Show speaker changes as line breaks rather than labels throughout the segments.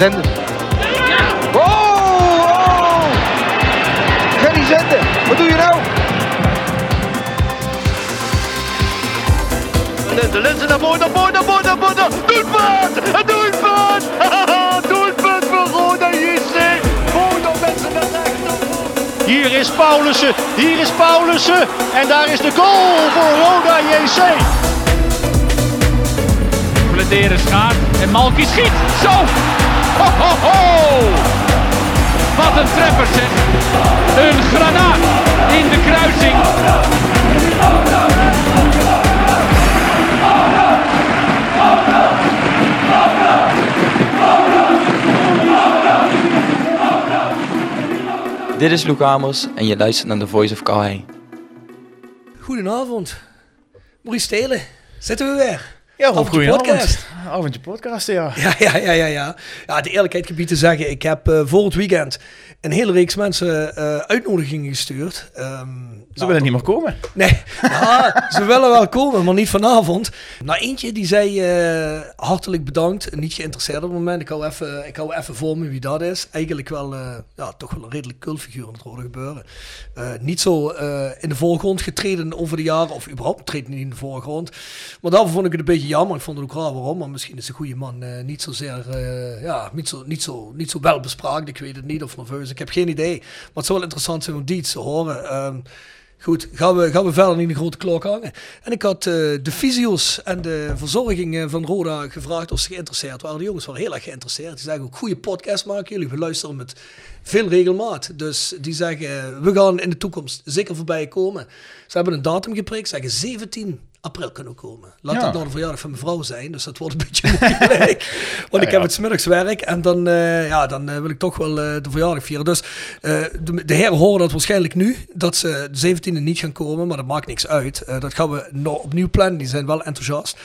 Zenden. Oh, oh! Gerry Zenden, wat doe je nou?
De lenzen naar voren, naar voren, naar voren, naar voren. Doelpunt! Een doelpunt! doelpunt voor Roda JC. Roda mensen naar rechts.
Hier is Paulussen, hier is Paulussen. En daar is de goal voor Roda JC. Bladeren schaart en Malky schiet. Zo! Ho, ho, ho! Wat een treffer zeg. Een granaat in de kruising.
Dit is Luc Hamers en je luistert naar The Voice of Calais.
Goedenavond. Maurice Stelen, zitten we weer.
Ja, Rob, goedenavond.
podcast.
Avondje podcast, ja.
Ja, ja, ja, ja, ja. Ja, de eerlijkheid gebied te zeggen, ik heb eh, voor het weekend een hele reeks mensen eh, uitnodigingen gestuurd. Ehm,
Ze
nou,
willen niet meer komen.
Nee, ja, ze willen wel komen, maar niet vanavond. Nou, eentje die zei eh, hartelijk bedankt, niet geïnteresseerd op het moment. Ik hou even, ik hou even voor me wie dat is. Eigenlijk wel, ja, toch wel een redelijk cultfiguur in het rode gebeuren. Niet zo in de voorgrond getreden over de jaren, of überhaupt treedt niet in de voorgrond. Maar daarvoor vond ik het een beetje jammer. Ik vond het ook raar waarom, maar misschien is een goede man eh, niet zozeer, eh, ja, niet zo, niet, zo, niet zo wel bespraakt. Ik weet het niet, of nerveus. Ik heb geen idee. Maar het zou wel interessant zijn om die te horen. Ehm, Goed, gaan we, gaan we verder in de grote klok hangen. En ik had eh, de fysio's en de verzorging van Roda gevraagd of ze geïnteresseerd waren. De jongens waren heel erg geïnteresseerd. Die zeggen ook, goede podcast maken jullie. We luisteren met veel regelmaat. Dus die zeggen, we gaan in de toekomst zeker voorbij komen. Ze hebben een datum geprikt, zeggen 17 april kunnen komen. Laat
Ja.
dat nou de verjaardag van mijn vrouw zijn. Dus dat wordt een beetje moeilijk. Want ik heb het smiddags werk. En dan, eh, ja, dan eh, wil ik toch wel eh, de verjaardag vieren. Dus de, de heren horen dat waarschijnlijk nu. Dat ze de 17e niet gaan komen. Maar dat maakt niks uit. Dat gaan we nog opnieuw plannen. Die zijn wel enthousiast.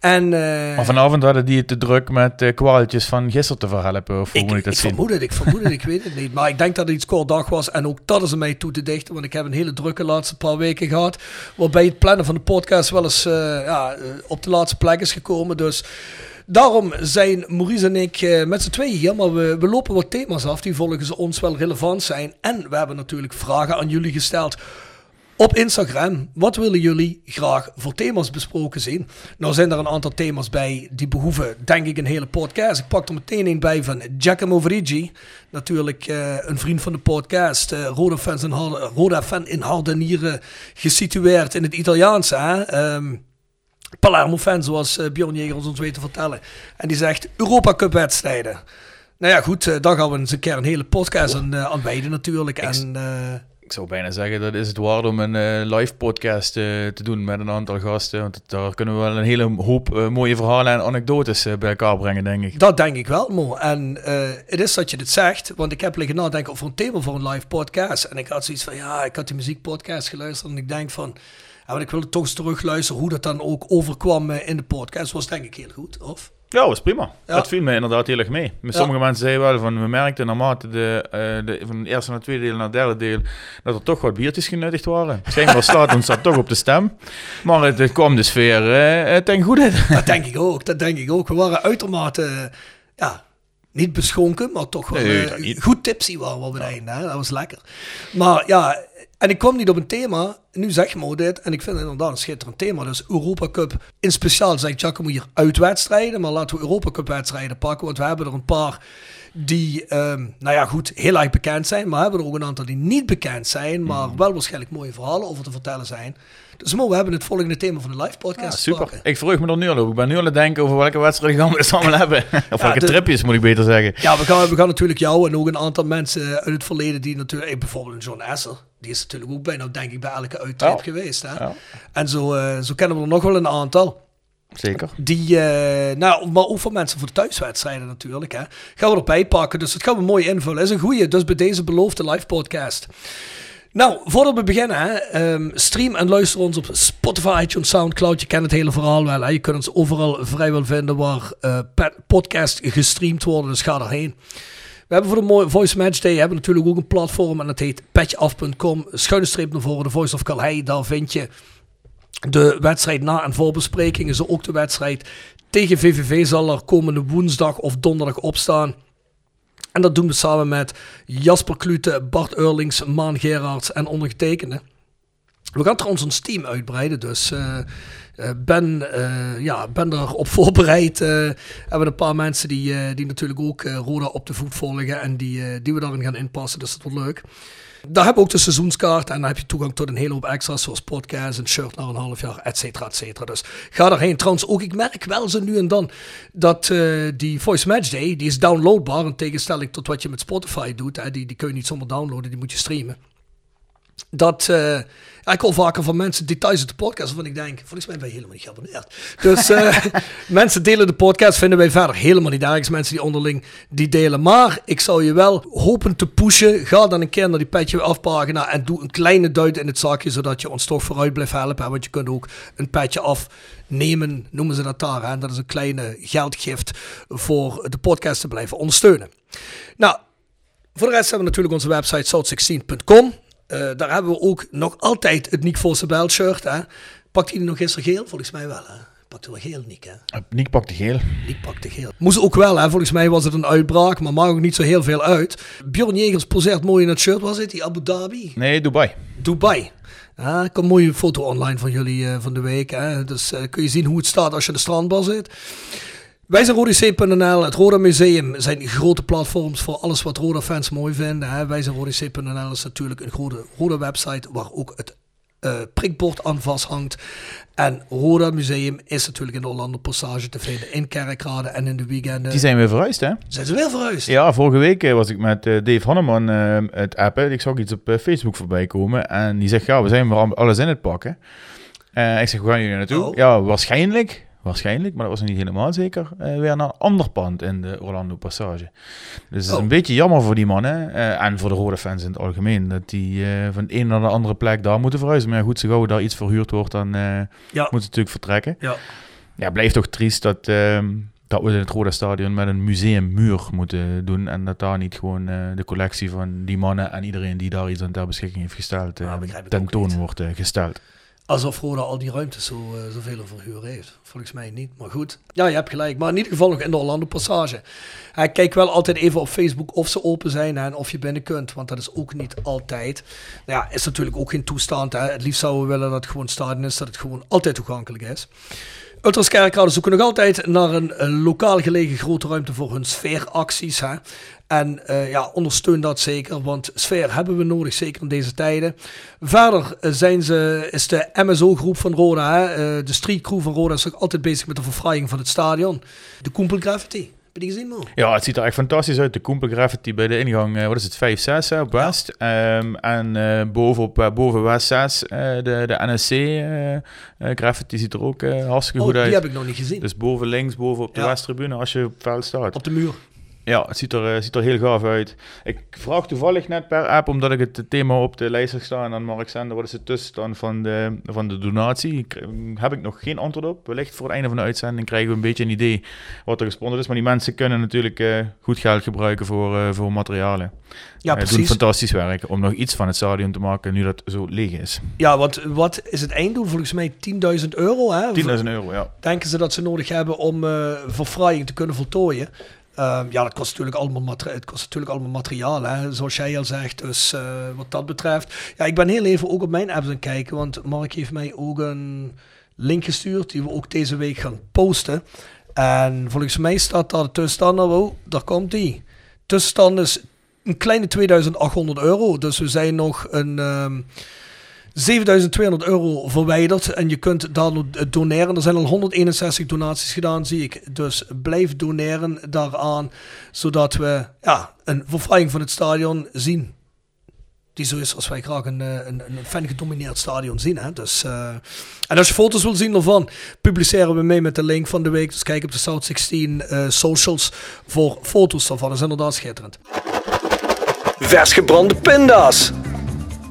En,
Maar vanavond hadden die het te druk met kwaaltjes van gisteren te verhelpen. Of hoe
ik,
moet ik dat
ik
zien?
vermoed het, ik vermoed het, ik weet het niet. Maar ik denk dat het iets kort dag was. En ook dat is er mij toe te dichten. Want ik heb een hele drukke laatste paar weken gehad. Waarbij het plannen van de podcast wel eens eh, ja, eh, op de laatste plek is gekomen. Dus daarom zijn Maurice en ik eh, met z'n tweeën hier. Maar we, we lopen wat thema's af die volgens ons wel relevant zijn. En we hebben natuurlijk vragen aan jullie gesteld op Instagram. Wat willen jullie graag voor thema's besproken zien? Nou zijn er een aantal thema's bij die behoeven, denk ik, een hele podcast. Ik pak er meteen een bij van Giacomo Verigi. Natuurlijk eh, een vriend van de podcast. eh Roda, fans in Harde, Roda fan in Hardenieren gesitueerd in het Italiaanse. Hè? Ehm, Palermo-fan, zoals eh, Bjorn Jegers ons weet te vertellen. En die zegt Europa Cup wedstrijden. Nou ja, goed, daar gaan we eens een keer een hele podcast aan, aan wijden natuurlijk. En,
Ik zou bijna zeggen dat is het waard om een eh, live podcast eh, te doen met een aantal gasten. Want daar kunnen we wel een hele hoop eh, mooie verhalen en anekdotes bij elkaar brengen, denk ik.
Dat denk ik wel, Mo. En het is dat je dit zegt, want ik heb liggen nadenken over een thema voor een live podcast. En ik had zoiets van, ja, ik had die muziekpodcast geluisterd en ik denk van, maar ik wil toch eens terugluisteren hoe dat dan ook overkwam in de podcast. Was denk ik heel goed, of?
Ja, was prima.
Ja.
Dat viel me inderdaad heel erg mee.
Ja.
Sommige mensen zeiden wel van, we merkten naarmate de, eh, de, van het eerste naar het tweede deel naar het derde deel, dat er toch wat biertjes genuttigd waren. Schijnbaar staat ons dat toch op de stem. Maar het, het kwam de sfeer eh, ten goede.
Dat denk ik ook, dat denk ik ook. We waren uitermate, ja, niet beschonken, maar toch wel
Nee,
goed tipsy waren we op het einde. Hè? Dat was lekker. Maar ja, En ik kwam niet op een thema. Nu zeg je me dit. En ik vind het inderdaad een schitterend thema. Dus Europa Cup. In speciaal zegt Giacomo hier uitwedstrijden. Maar laten we Europa Cup wedstrijden pakken. Want we hebben er een paar die, ehm, nou ja, goed, heel erg bekend zijn. Maar we hebben er ook een aantal die niet bekend zijn. Maar
Mhm.
wel waarschijnlijk mooie verhalen over te vertellen zijn. Dus Mo, we hebben het volgende thema van de live podcast.
Ja, super.
pakken.
Ik verheug me er nu al op. Ik ben nu al aan het denken over welke wedstrijd gaan we het allemaal hebben. Of welke
de-
tripjes, moet ik beter zeggen.
Ja, we gaan, we gaan natuurlijk jou en ook een aantal mensen uit het verleden die natuurlijk, eh, bijvoorbeeld John Esser, die is natuurlijk ook bijna, denk ik, bij elke uittrip geweest. Hè?
Ja.
En zo, eh, zo kennen we er nog wel een aantal.
Zeker.
Die, eh, nou, maar ook voor mensen voor de thuiswedstrijden natuurlijk. Hè. Gaan we erbij pakken. Dus dat gaan we mooi invullen. Is een goeie. Dus bij deze beloofde live podcast. Nou, voordat we beginnen, ehm, stream en luister ons op Spotify, iTunes, Soundcloud. Je kent het hele verhaal wel. Je kunt ons overal vrijwel vinden waar eh podcasts gestreamd worden. Dus ga erheen. We hebben voor de mooie Voice Match Day hebben natuurlijk ook een platform en dat heet petjeaf.com. Schuine streep naar voren, de Voice of Calhei. Daar vind je de wedstrijd na- en voorbesprekingen. Zo ook de wedstrijd tegen VVV zal er komende woensdag of donderdag op staan. En dat doen we samen met Jasper Klute, Bart Eurlings, Maan Gerards en ondergetekende. We gaan trouwens ons team uitbreiden, dus eh, ben, eh, ja, ben erop voorbereid. Eh, we hebben een paar mensen die, die natuurlijk ook Roda op de voet volgen en die, die we daarin gaan inpassen, dus dat wordt leuk. Daar hebben we ook de seizoenskaart en dan heb je toegang tot een hele hoop extra's zoals podcasts, een shirt na een half jaar, et cetera, et cetera. Dus ga daarheen. Trouwens ook, ik merk wel zo nu en dan dat eh, die Voice Match Day, die is downloadbaar in tegenstelling tot wat je met Spotify doet. Hè. Die, die kun je niet zomaar downloaden, die moet je streamen. Dat, ja, ik hoor vaker van mensen details uit de podcast waarvan ik denk, volgens mij ben je helemaal niet geabonneerd. Dus eh, mensen delen de podcast, vinden wij verder helemaal niet ergens. Mensen die onderling die delen. Maar ik zou je wel hopen te pushen. Ga dan een keer naar die petje afpagina en doe een kleine duit in het zakje, zodat je ons toch vooruit blijft helpen. Want je kunt ook een petje afnemen, noemen ze dat daar. Hè? En dat is een kleine geldgift voor de podcast te blijven ondersteunen. Nou, voor de rest hebben we natuurlijk onze website south16.com. Eh, daar hebben we ook nog altijd het Nick Vossenbel shirt. Hè. Pakt hij nog gisteren geel? Volgens mij wel. Hè. Pakt hij wel geel, Nick. Hè.
Nick pakt de geel.
Nick pakte geel. Moest ook wel, hè. volgens mij was het een uitbraak, maar maakt ook niet zo heel veel uit. Bjorn Jegers poseert mooi in het shirt. Was het die Abu Dhabi?
Nee, Dubai.
Dubai. Ja, ik heb een mooie foto online van jullie eh, van de week. Hè. Dus eh, kun je zien hoe het staat als je de strandbar zit. Wij zijn RodaC.nl, het Roda Museum zijn grote platforms voor alles wat Roda-fans mooi vinden. Hè. Wij zijn RodaC.nl is natuurlijk een grote Roda-website waar ook het eh, prikbord aan vasthangt. En Roda Museum is natuurlijk in de Orlando Passage te vinden in Kerkrade en in de weekenden.
Die zijn weer verhuisd, hè?
Zijn ze weer verhuisd?
Ja, vorige week eh, was ik met eh, Dave Hanneman eh, het appen. Ik zag iets op Facebook voorbij komen. En die zegt, ja, we zijn weer al- alles in het pakken. Ik zeg, hoe gaan jullie naartoe?
Oh.
Ja, waarschijnlijk, waarschijnlijk, maar dat was nog niet helemaal zeker, eh, weer naar een ander pand in de Orlando Passage. Dus het is
Oh.
een beetje jammer voor die mannen eh, en voor de rode fans in het algemeen, dat die eh, van de een naar de andere plek daar moeten verhuizen. Maar ja, goed, zo gauw daar iets verhuurd wordt, dan
Ja.
moeten ze natuurlijk vertrekken.
Ja.
Ja, blijft toch triest dat, ehm, dat we in het Roda Stadion met een museummuur moeten doen. En dat daar niet gewoon de collectie van die mannen en iedereen die daar iets aan ter beschikking heeft gesteld,
ook
tentoon wordt gesteld.
Alsof Roda al die ruimtes zo, eh, zoveel verhuur heeft. Volgens mij niet, maar goed. Ja, je hebt gelijk. Maar in ieder geval nog in de Orlando Passage. Kijk wel altijd even op Facebook of ze open zijn en of je binnen kunt. Want dat is ook niet altijd. Nou ja, is natuurlijk ook geen toestand. Het liefst zouden we willen dat het gewoon stadion is. Dat het gewoon altijd toegankelijk is. Ultras zoeken nog altijd naar een, een lokaal gelegen grote ruimte voor hun sfeeracties. Hè. En eh, ja, ondersteun dat zeker, want sfeer hebben we nodig, zeker in deze tijden. Verder eh, zijn ze, is de MSO-groep van Roda, hè, eh, de streetcrew van Roda, is ook altijd bezig met de verfraaiing van het stadion. De Koempel Graffiti. Heb je die gezien, man?
Ja, het ziet er echt fantastisch uit. De Koempel Graffiti bij de ingang, wat is het, 5, 6 hè, op West. Ehm, en boven, op, boven West 6, eh, de, de NSC Graffiti ziet er ook hartstikke
Oh,
goed
die
uit.
heb ik nog niet gezien.
Dus boven links, boven op de
Ja.
Westtribune, als je op het veld staat.
Op de muur.
Ja, het ziet er, eh, ziet er heel gaaf uit. Ik vraag toevallig net per app, omdat ik het thema op de lijst heb staan aan Mark Zender, wat is de tussenstand van de, van de donatie? Ik, eh, heb ik nog geen antwoord op. Wellicht voor het einde van de uitzending krijgen we een beetje een idee wat er gesponsord is. Maar die mensen kunnen natuurlijk eh, goed geld gebruiken voor, voor materialen.
Ja,
Eh, doen
precies.
fantastisch werk om nog iets van het stadion te maken nu dat zo leeg is.
Ja, want wat is het einddoel? Volgens mij 10.000 euro. Hè?
10.000 euro, ja.
denken ze dat ze nodig hebben om verfraaiing te kunnen voltooien. Ehm, ja, dat kost natuurlijk allemaal, het kost natuurlijk allemaal materiaal, hè, zoals jij al zegt. Dus eh, wat dat betreft. Ja, ik ben heel even ook op mijn apps aan het kijken, want Mark heeft mij ook een link gestuurd die we ook deze week gaan posten. En volgens mij staat daar de tussenstand, nou, oh, daar komt die. Tussenstand is een kleine 2800 euro, dus we zijn nog een... ehm 7200 euro verwijderd en je kunt daar doneren. Er zijn al 161 donaties gedaan, zie ik. Dus blijf doneren daaraan, zodat we ja, een verfraaing van het stadion zien. Die zo is als wij graag een, eh, een, fan gedomineerd stadion zien. Hè? Dus, eh, en als je foto's wil zien ervan, publiceren we mee met de link van de week. Dus kijk op de South 16 eh, socials voor foto's daarvan. Dat is inderdaad schitterend. Vers gebrande pinda's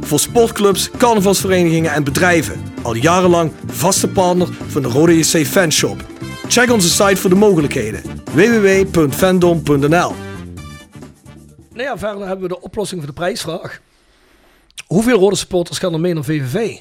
Voor sportclubs, carnavalsverenigingen en bedrijven. Al jarenlang vaste partner van de Rode JC Fanshop. Check onze site voor de mogelijkheden. www.fandom.nl Nou ja, verder hebben we de oplossing voor de prijsvraag. Hoeveel rode supporters gaan er mee naar VVV?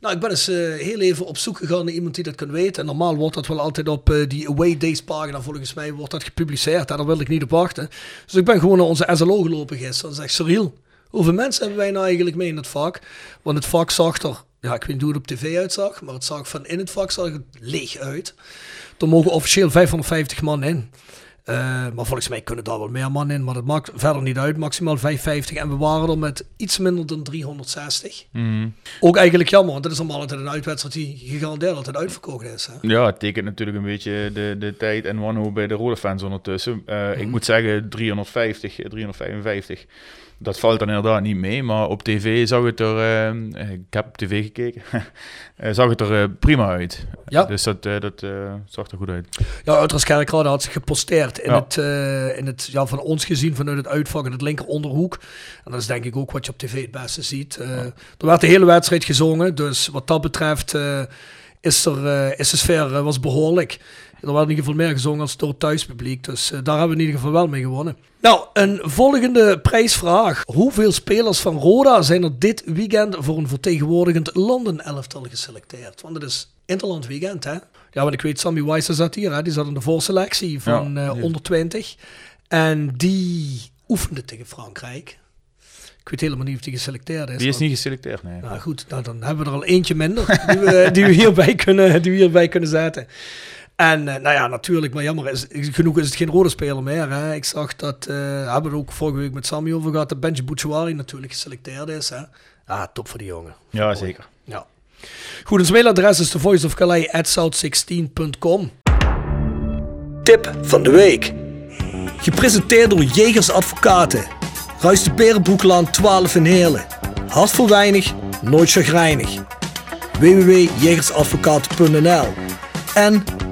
Nou, ik ben eens eh, heel even op zoek gegaan naar iemand die dat kan weten. En normaal wordt dat wel altijd op eh, die Away Days pagina, volgens mij, wordt dat gepubliceerd. Daar wil ik niet op wachten. Dus ik ben gewoon naar onze SLO gelopen gisteren. En zeg, Cyril, hoeveel mensen hebben wij nou eigenlijk mee in het vak? Want het vak zag er, ja, ik weet niet hoe het op tv uitzag, maar het zag van in het vak zag het leeg uit. Er mogen officieel 550 man in. Eh, maar volgens mij kunnen daar wel meer man in, maar dat maakt verder niet uit. Maximaal 550 en we waren er met iets minder dan 360. Ook eigenlijk jammer, want dat is allemaal altijd een uitwedstrijd die gegarandeerd altijd uitverkocht is. Hè?
Ja, het tekent natuurlijk een beetje de, de tijd en wanhoop bij de rode fans ondertussen. Eh, Ik moet zeggen 350, 355. Dat valt dan inderdaad niet mee, maar op tv zag het er, eh, ik heb op tv gekeken, eh, zag het er eh, prima uit.
Ja.
Dus dat, eh, dat eh, zag er goed uit.
Ja, Utrecht Kerkrade had zich geposteerd in
Ja.
het, eh, in het ja, van ons gezien vanuit het uitvak in het linker onderhoek. En dat is denk ik ook wat je op tv het beste ziet. Eh, Er werd de hele wedstrijd gezongen, dus wat dat betreft eh, is, er, eh, is de sfeer eh, was behoorlijk. Er werd in ieder geval meer gezongen als door het thuispubliek, dus eh, daar hebben we in ieder geval wel mee gewonnen. Nou, een volgende prijsvraag. Hoeveel spelers van Roda zijn er dit weekend voor een vertegenwoordigend Londen elftal geselecteerd? Want het is Interland weekend, hè? Ja, want ik weet, Sammy Weiss zat hier, hè? die zat in de voorselectie van
Ja,
eh, onder 20. En die oefende tegen Frankrijk. Ik weet helemaal niet of die geselecteerd is.
Die is
want-
niet geselecteerd, nee.
nou goed, nou, dan hebben we er al eentje minder die we, die we, hierbij, kunnen, die we hierbij kunnen zetten. En eh, nou ja, natuurlijk, maar jammer is, genoeg is het geen rode speler meer. Hè. Ik zag dat, eh hebben we het ook vorige week met Sammy over gehad, dat Benji Bouchouari natuurlijk geselecteerd is. Hè. Ah, top voor die jongen.
Ja, zeker.
Ja. Goed, ons mailadres is thevoiceofcalais.south16.com Tip van de week. Gepresenteerd door Jegers Advocaten. Ruist de Berenbroeklaan 12 in Heerlen. Hart voor weinig, nooit chagrijnig. www.jegersadvocaten.nl En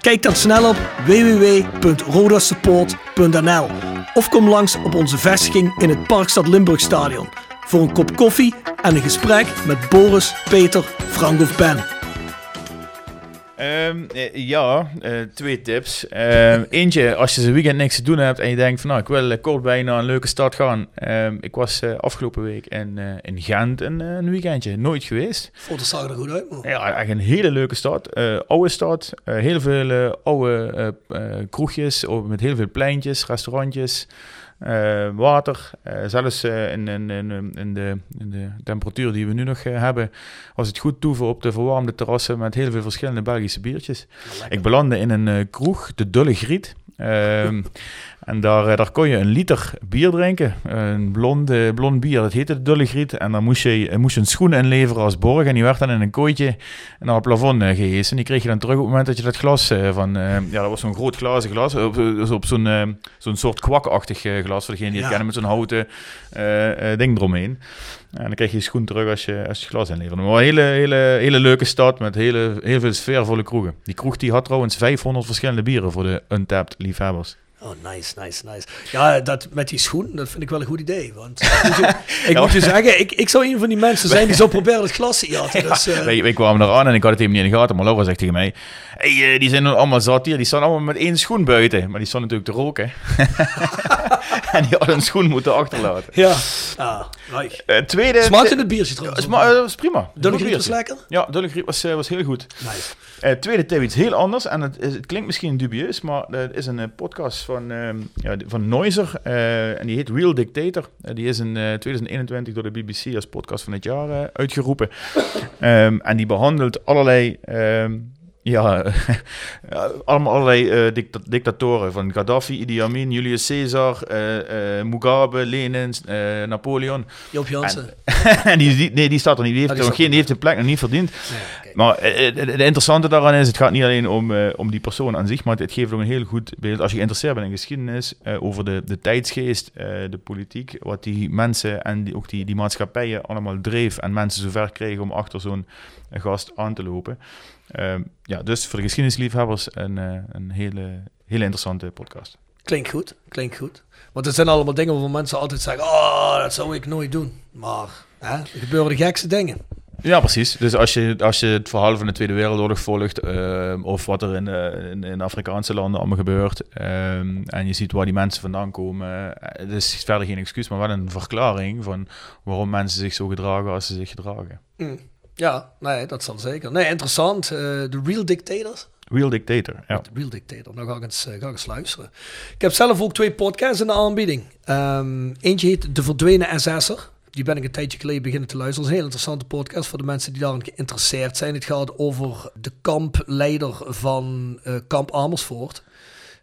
Kijk dan snel op www.rodasupport.nl of kom langs op onze vestiging in het Parkstad Limburg Stadion voor een kop koffie en een gesprek met Boris, Peter, Frank of Ben.
Ehm, eh, ja, eh, twee tips. Ehm, eentje, als je zo'n weekend niks te doen hebt en je denkt van nou, ik wil kort bij naar een leuke stad gaan. Ehm, ik was eh, afgelopen week in, in Gent een, een weekendje, nooit geweest.
Foto's zagen er goed uit, man.
Ja, echt een hele leuke stad. Oude stad, heel veel oude kroegjes met heel veel pleintjes, restaurantjes, eh, water. Eh, zelfs eh, in, in, in, in, de, in de temperatuur die we nu nog hebben, was het goed toeven op de verwarmde terrassen met heel veel verschillende Belgische biertjes. Ik belandde in een kroeg, de Dulle Griet. En daar, eh, daar kon je een liter bier drinken. Een blond, blond bier, dat heette Dullegriet. En dan moest je, eh, moest je een schoen inleveren als borg. En die werd dan in een kooitje naar het plafond eh, gehesen. Die kreeg je dan terug op het moment dat je dat glas van... ja, dat was zo'n groot glazen glas. Op, dus op zo'n zo'n soort kwakachtig glas, voor degene die het
Ja.
kennen, met zo'n houten ding eromheen. En dan krijg je je schoen terug als je, als je glas inleverde. Maar een hele, hele, hele leuke stad met hele, heel veel sfeervolle kroegen. Die kroeg die had trouwens 500 verschillende bieren voor de untapped liefhebbers.
Oh, nice, nice, nice. Ja, dat met die schoen, dat vind ik wel een goed idee. Want ik moet je, zeggen, ik, ik zou een van die mensen zijn die zo proberen het glas te jatten. Dus, eh,
wij, wij kwamen eraan en ik had het even niet in de gaten. Maar Laura zegt tegen mij: hey, eh, die zijn allemaal zat hier. Die staan allemaal met één schoen buiten. Maar die staan natuurlijk te roken. en die hadden een schoen moeten achterlaten.
ja. Ah, right.
Eh, tweede.
Smaakte het biertje trouwens?
Sma- dat was prima.
Dulle griep was lekker?
Ja, Dulle Griep was, was heel goed.
Nice.
Tweede tip iets heel anders. En het, is- het klinkt misschien dubieus, maar het is een podcast van, ehm, ja, van Noiser. eh, en die heet Real Dictator. Eh, die is in eh, 2021 door de BBC als podcast van het jaar eh, uitgeroepen. Ehm, en die behandelt allerlei... ehm, ja, allemaal allerlei eh, dicta- dictatoren. Van Gaddafi, Idi Amin, Julius Caesar, eh, eh, Mugabe, Lenin, Napoleon.
Joop Jansen.
en die, die, nee, die staat er niet. Die heeft,
die
nog
staat
geen, die heeft de plek nog niet verdiend.
Nee.
Maar het interessante daaraan is, het gaat niet alleen om, om die persoon aan zich, maar het geeft ook een heel goed beeld, als je geïnteresseerd bent in geschiedenis, over de, de tijdsgeest, de politiek, wat die mensen en die, ook die, die maatschappijen allemaal dreef en mensen zover kregen om achter zo'n gast aan te lopen. Ehm, ja, dus voor de geschiedenisliefhebbers een, eh, een hele, hele interessante podcast.
Klinkt goed, klinkt goed. Want het zijn allemaal dingen waarvan mensen altijd zeggen, oh, dat zou ik nooit doen. Maar hè, er gebeuren de gekste dingen.
Ja, precies. Dus als je, als je het verhaal van de Tweede Wereldoorlog volgt, ehm, of wat er in, eh, in, in Afrikaanse landen allemaal gebeurt, ehm, en je ziet waar die mensen vandaan komen, eh, het is verder geen excuus, maar wel een verklaring van waarom mensen zich zo gedragen als ze zich gedragen.
Mm. Ja, nee, dat zal zeker. Nee, interessant. Eh, De Real Dictators.
Real Dictator, ja.
De Real Dictator. Nou ga ik, eens, eh, ga ik eens luisteren. Ik heb zelf ook twee podcasts in de aanbieding. Ehm, eentje heet De Verdwenen SS'er. Die ben ik een tijdje geleden beginnen te luisteren. Dat is een heel interessante podcast voor de mensen die daarin geïnteresseerd zijn. Het gaat over de kampleider van eh, kamp Amersfoort.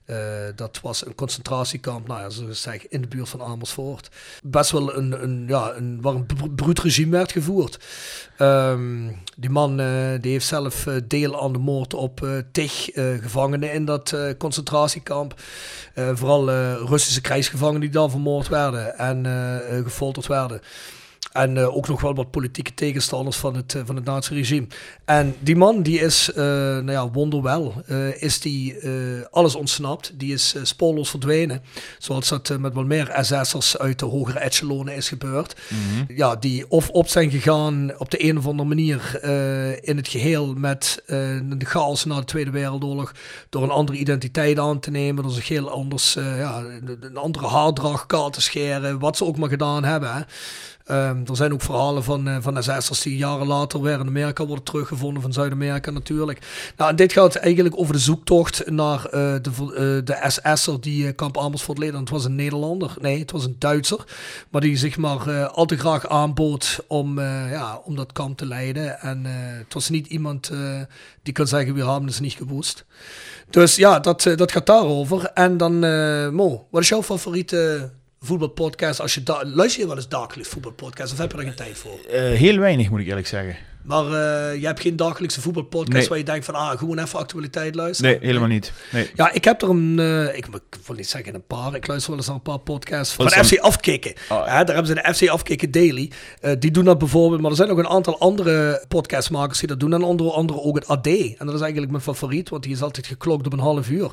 Eh, dat was een concentratiekamp, nou ja, in de buurt van Amersfoort. Best wel een, een, ja, een, bruut regime werd gevoerd. Ehm, die man eh, die heeft zelf eh, deel aan de moord op tig gevangenen in dat concentratiekamp. Vooral Russische krijgsgevangenen die daar vermoord werden en gefolterd werden. En eh, ook nog wel wat politieke tegenstanders van het, eh, van het nazi-regime. En die man, die is, eh, nou ja, wonderwel, is die alles ontsnapt. Die is spoorloos verdwenen. Zoals dat met wel meer SS'ers uit de hogere echelonen is gebeurd. Ja, die of op zijn gegaan op de een of andere manier in het geheel met de chaos na de Tweede Wereldoorlog. Door een andere identiteit aan te nemen. Door zich heel anders, ja, een een andere haardracht, kaal te scheren. Wat ze ook maar gedaan hebben. Hè. Ehm, er zijn ook verhalen van, uh, van SS'ers die jaren later weer in Amerika worden teruggevonden, van Zuid-Amerika natuurlijk. Nou, en dit gaat eigenlijk over de zoektocht naar uh, de, uh, de SS'er die kamp Amersfoort leed. Het was een Nederlander, nee, het was een Duitser, maar die zich maar al te graag aanbood om, ja, om dat kamp te leiden. En het was niet iemand die kan zeggen, we hebben het niet gewoest. Dus ja, dat, dat gaat daarover. En dan, Mo, wat is jouw favoriete voetbalpodcast, als je da- luister je wel eens dagelijks voetbalpodcast of heb je er geen tijd voor?
Uh, heel weinig moet ik eerlijk zeggen.
Maar uh, je hebt geen dagelijkse voetbalpodcast
nee.
waar je denkt van ah, gewoon even actualiteit luisteren?
Nee, helemaal niet. Nee.
Ja, ik heb er een, uh, ik, ik, wil niet zeggen een paar, ik luister wel eens naar een paar podcasts van FC Afkikken. Oh, ja. daar hebben ze de FC Afkikken Daily. Die doen dat bijvoorbeeld, maar er zijn ook een aantal andere podcastmakers die dat doen. En onder andere ook het AD. En dat is eigenlijk mijn favoriet, want die is altijd geklokt op een half uur.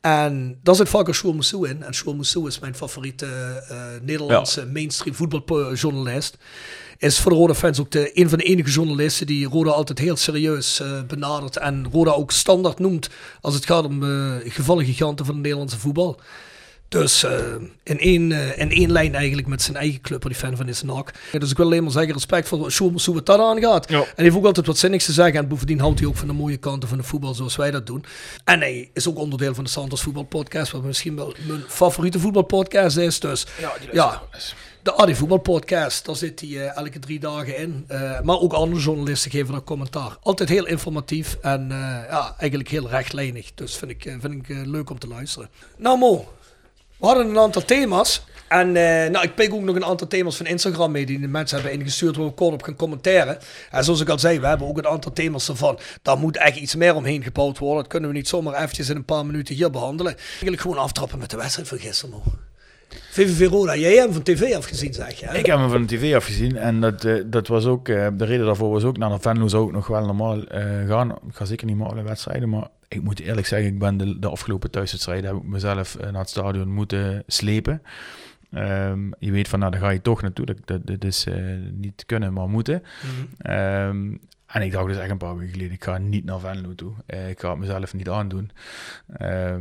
En daar zit vaak Shul Moussou in. En Shul Moussou is mijn favoriete uh, Nederlandse ja. mainstream voetbaljournalist. Is voor de Roda fans ook de, een van de enige journalisten die Roda altijd heel serieus uh, benadert. En Roda ook standaard noemt als het gaat om uh, gevallen giganten van het Nederlandse voetbal. Dus uh, in, één, uh, in één lijn eigenlijk met zijn eigen club, waar die fan van is NAC. Dus ik wil alleen maar zeggen, respect voor Schulmers hoe het dat aangaat. Ja. En hij heeft ook altijd wat zinnigs te zeggen. En bovendien houdt hij ook van de mooie kanten van de voetbal zoals wij dat doen. En hij is ook onderdeel van de Santos Voetbalpodcast, wat misschien wel mijn favoriete voetbalpodcast is. Dus
ja,
ja de Adi Voetbalpodcast, daar zit hij uh, elke drie dagen in. Maar ook andere journalisten geven daar commentaar. Altijd heel informatief en ja, eigenlijk heel rechtlijnig. Dus vind ik, vind ik leuk om te luisteren. Nou Mo, We hadden een aantal thema's. En uh, nou, ik pik ook nog een aantal thema's van Instagram mee die de mensen hebben ingestuurd waar we kort op gaan commentaren. En zoals ik al zei, we hebben ook een aantal thema's ervan. Daar moet echt iets meer omheen gebouwd worden. Dat kunnen we niet zomaar eventjes in een paar minuten hier behandelen. Eigenlijk gewoon aftrappen met de wedstrijd van gisteren. Man. VVV Roda, jij hebt hem van tv afgezien, zeg je?
Ik heb hem van de tv afgezien en dat, uh, dat was ook, uh, de reden daarvoor was ook, naar de Venlo zou ook nog wel normaal gaan. Ik ga zeker niet meer wedstrijden, maar ik moet eerlijk zeggen, ik ben de, de afgelopen thuiswedstrijden heb ik mezelf naar het stadion moeten slepen. Um, je weet van, nou, daar ga je toch naartoe. Dat, dat, dat is niet kunnen, maar moeten. Mm -hmm. um, en ik dacht dus echt een paar weken geleden, ik ga niet naar Venlo toe. Uh, ik ga het mezelf niet aandoen. Uh,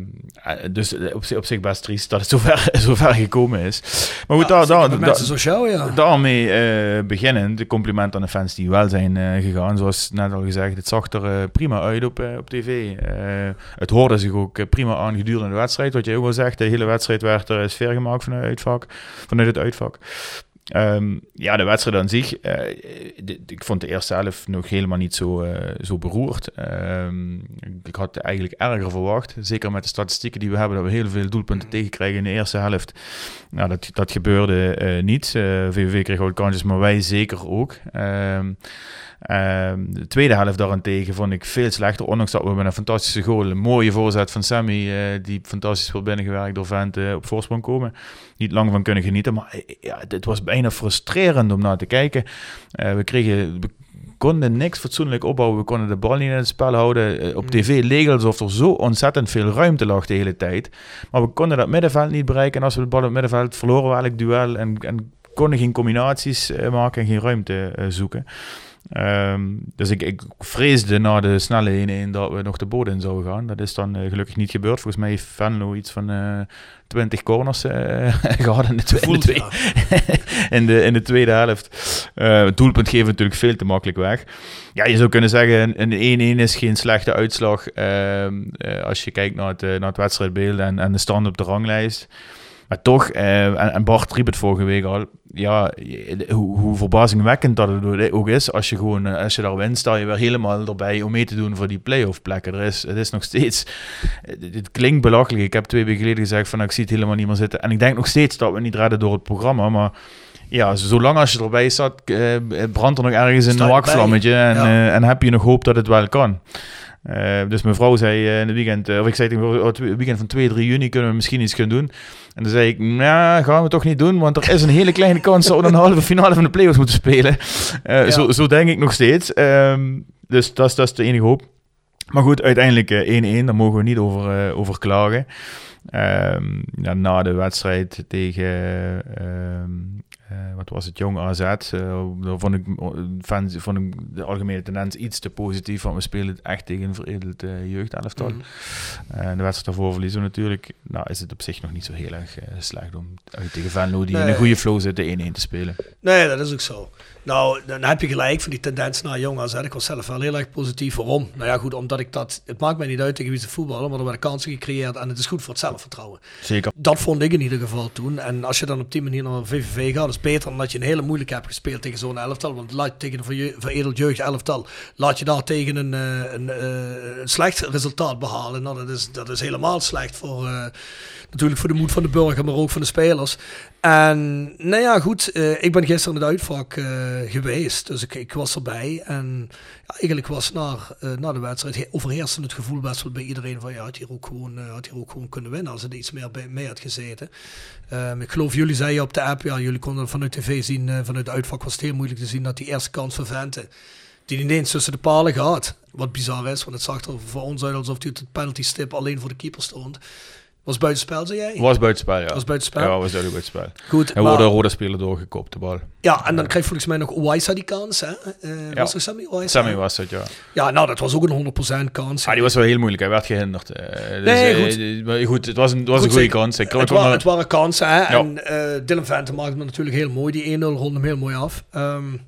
dus op, op, zich best triest dat het zover, zover gekomen is. Maar goed, ja, daar, daar,
daar, sociaal, ja.
daarmee uh, beginnen. De compliment aan de fans die wel zijn gegaan. Zoals net al gezegd, het zag er prima uit op, op tv. het hoorde zich ook prima aan gedurende de wedstrijd. Wat je ook al zegt, de hele wedstrijd werd er sfeer gemaakt vanuit, uitvak, vanuit het uitvak. Um, ja, de wedstrijd aan zich. Uh, de, ik vond de eerste helft nog helemaal niet zo, uh, zo beroerd. Um, ik had eigenlijk erger verwacht. Zeker met de statistieken die we hebben, dat we heel veel doelpunten tegenkrijgen in de eerste helft. Nou, dat, dat gebeurde uh, niet. VVV kreeg wel kansjes, maar wij zeker ook. Um, de tweede helft daarentegen vond ik veel slechter. Ondanks dat we met een fantastische goal, een mooie voorzet van Sammy, uh, die fantastisch wordt binnengewerkt door Vent, uh, op voorsprong komen. Niet lang van kunnen genieten, maar uh, ja, het was bijna frustrerend om naar te kijken. we kregen... We konden niks fatsoenlijk opbouwen. We konden de bal niet in het spel houden. op tv leek alsof er zo ontzettend veel ruimte lag de hele tijd. Maar we konden dat middenveld niet bereiken. En als we de bal op het middenveld verloren we eigenlijk duel. En, en konden geen combinaties maken en geen ruimte zoeken. Um, dus ik, ik vreesde na de snelle 1-1 dat we nog de bodem in zouden gaan. Dat is dan uh, gelukkig niet gebeurd. Volgens mij heeft Venlo iets van uh, eh, 20 corners uh, gehad in de, tweede, in, de in, de, in de tweede helft. het doelpunt geeft natuurlijk veel te makkelijk weg. Ja, je zou kunnen zeggen, een 1-1 is geen slechte uitslag ehm, als je kijkt naar het, naar het wedstrijdbeeld en, en de stand op de ranglijst. Maar toch, en, en Bart riep het vorige week al, ja, hoe, hoe verbazingwekkend dat het ook is. Als je gewoon, eh, als je daar wint, sta je weer helemaal erbij om mee te doen voor die playoff plekken. Er is, het is nog steeds, het klinkt belachelijk. Ik heb twee weken geleden gezegd van, ik zie het helemaal niet meer zitten. En ik denk nog steeds dat we niet redden door het programma, maar ja, zolang als je erbij zat, eh, brandt er nog ergens een wakvlammetje en, ja. uh, en heb je nog hoop dat het wel kan. Uh, dus mijn vrouw zei uh, in het weekend, uh, of ik zei tegen oh, het weekend van 2, 3 juni kunnen we misschien iets gaan doen. En dan zei ik, nou, gaan we toch niet doen, want er is een hele kleine kans dat we een halve finale van de playoffs moeten spelen. Ja. zo, zo denk ik nog steeds. Um, dus dat is, dat is de enige hoop. Maar goed, uiteindelijk 1-1, daar mogen we niet over, over klagen. Um, ja, na de wedstrijd tegen um, uh, wat was het, Jong AZ. Uh, daar vond ik, fans, vond ik de algemene tendens iets te positief, want we spelen het echt tegen een veredeld uh, jeugdelftal. Mm. en de wedstrijd daarvoor verliezen we natuurlijk. Nou is het op zich nog niet zo heel erg slecht om tegen Venlo, die nee. in een goede flow zit, de 1-1 te spelen.
Nee, dat is ook zo. Nou, dan heb je gelijk van die tendens naar Jong AZ. Ik was zelf wel heel erg positief. Waarom? Nou ja, goed, omdat ik dat... Het maakt mij niet uit tegen wie ze voetballen, maar er werden kansen gecreëerd en het is goed voor het zelfvertrouwen.
Zeker.
Dat vond ik in ieder geval toen. En als je dan op die manier naar VVV gaat, is beter dan dat je een hele moeilijke hebt gespeeld tegen zo'n elftal. Want laat je tegen een veredeld jeugd elftal, laat je daar tegen een, een, een, een slecht resultaat behalen. Nou, dat is, dat is helemaal slecht voor... Uh, natuurlijk voor de moed van de burger, maar ook van de spelers. En nou ja, goed, uh, ik ben gisteren in het uitvak uh, geweest, dus ik, ik, was erbij. En eigenlijk was na, uh, na de wedstrijd overheerste het gevoel best wel bij iedereen van ja, had hier ook gewoon, had hier ook gewoon kunnen winnen als het iets meer bij mee had gezeten. Um, ik geloof, jullie zeiden op de app, ja, jullie konden vanuit tv zien, vanuit het uitvak was het heel moeilijk te zien dat die eerste kans van Vente, die ineens tussen de palen gaat. Wat bizar is, want het zag er voor ons uit alsof hij het penalty stip alleen voor de keeper stond. Was buitenspel, zei jij?
Was buitenspel, ja.
Was buitenspel?
Ja, was duidelijk buitenspel.
Goed.
En worden rode speler doorgekopt, de bal.
Ja, en dan krijgt volgens mij nog Owaisa die kans, hè? Uh,
ja.
Was er Sammy Owaisa?
Sammy was het, ja.
Ja, nou, dat was ook een 100% kans.
Ja, ah, die was wel heel moeilijk. Hij werd gehinderd. Uh, dus,
nee, goed.
Uh, maar goed, het was een, het was goed, een goede kans. Ik
het, wa het waren kansen, hè? Ja. En Dylan Vente maakte hem natuurlijk heel mooi. Die 1-0 rond hem heel mooi af. Um,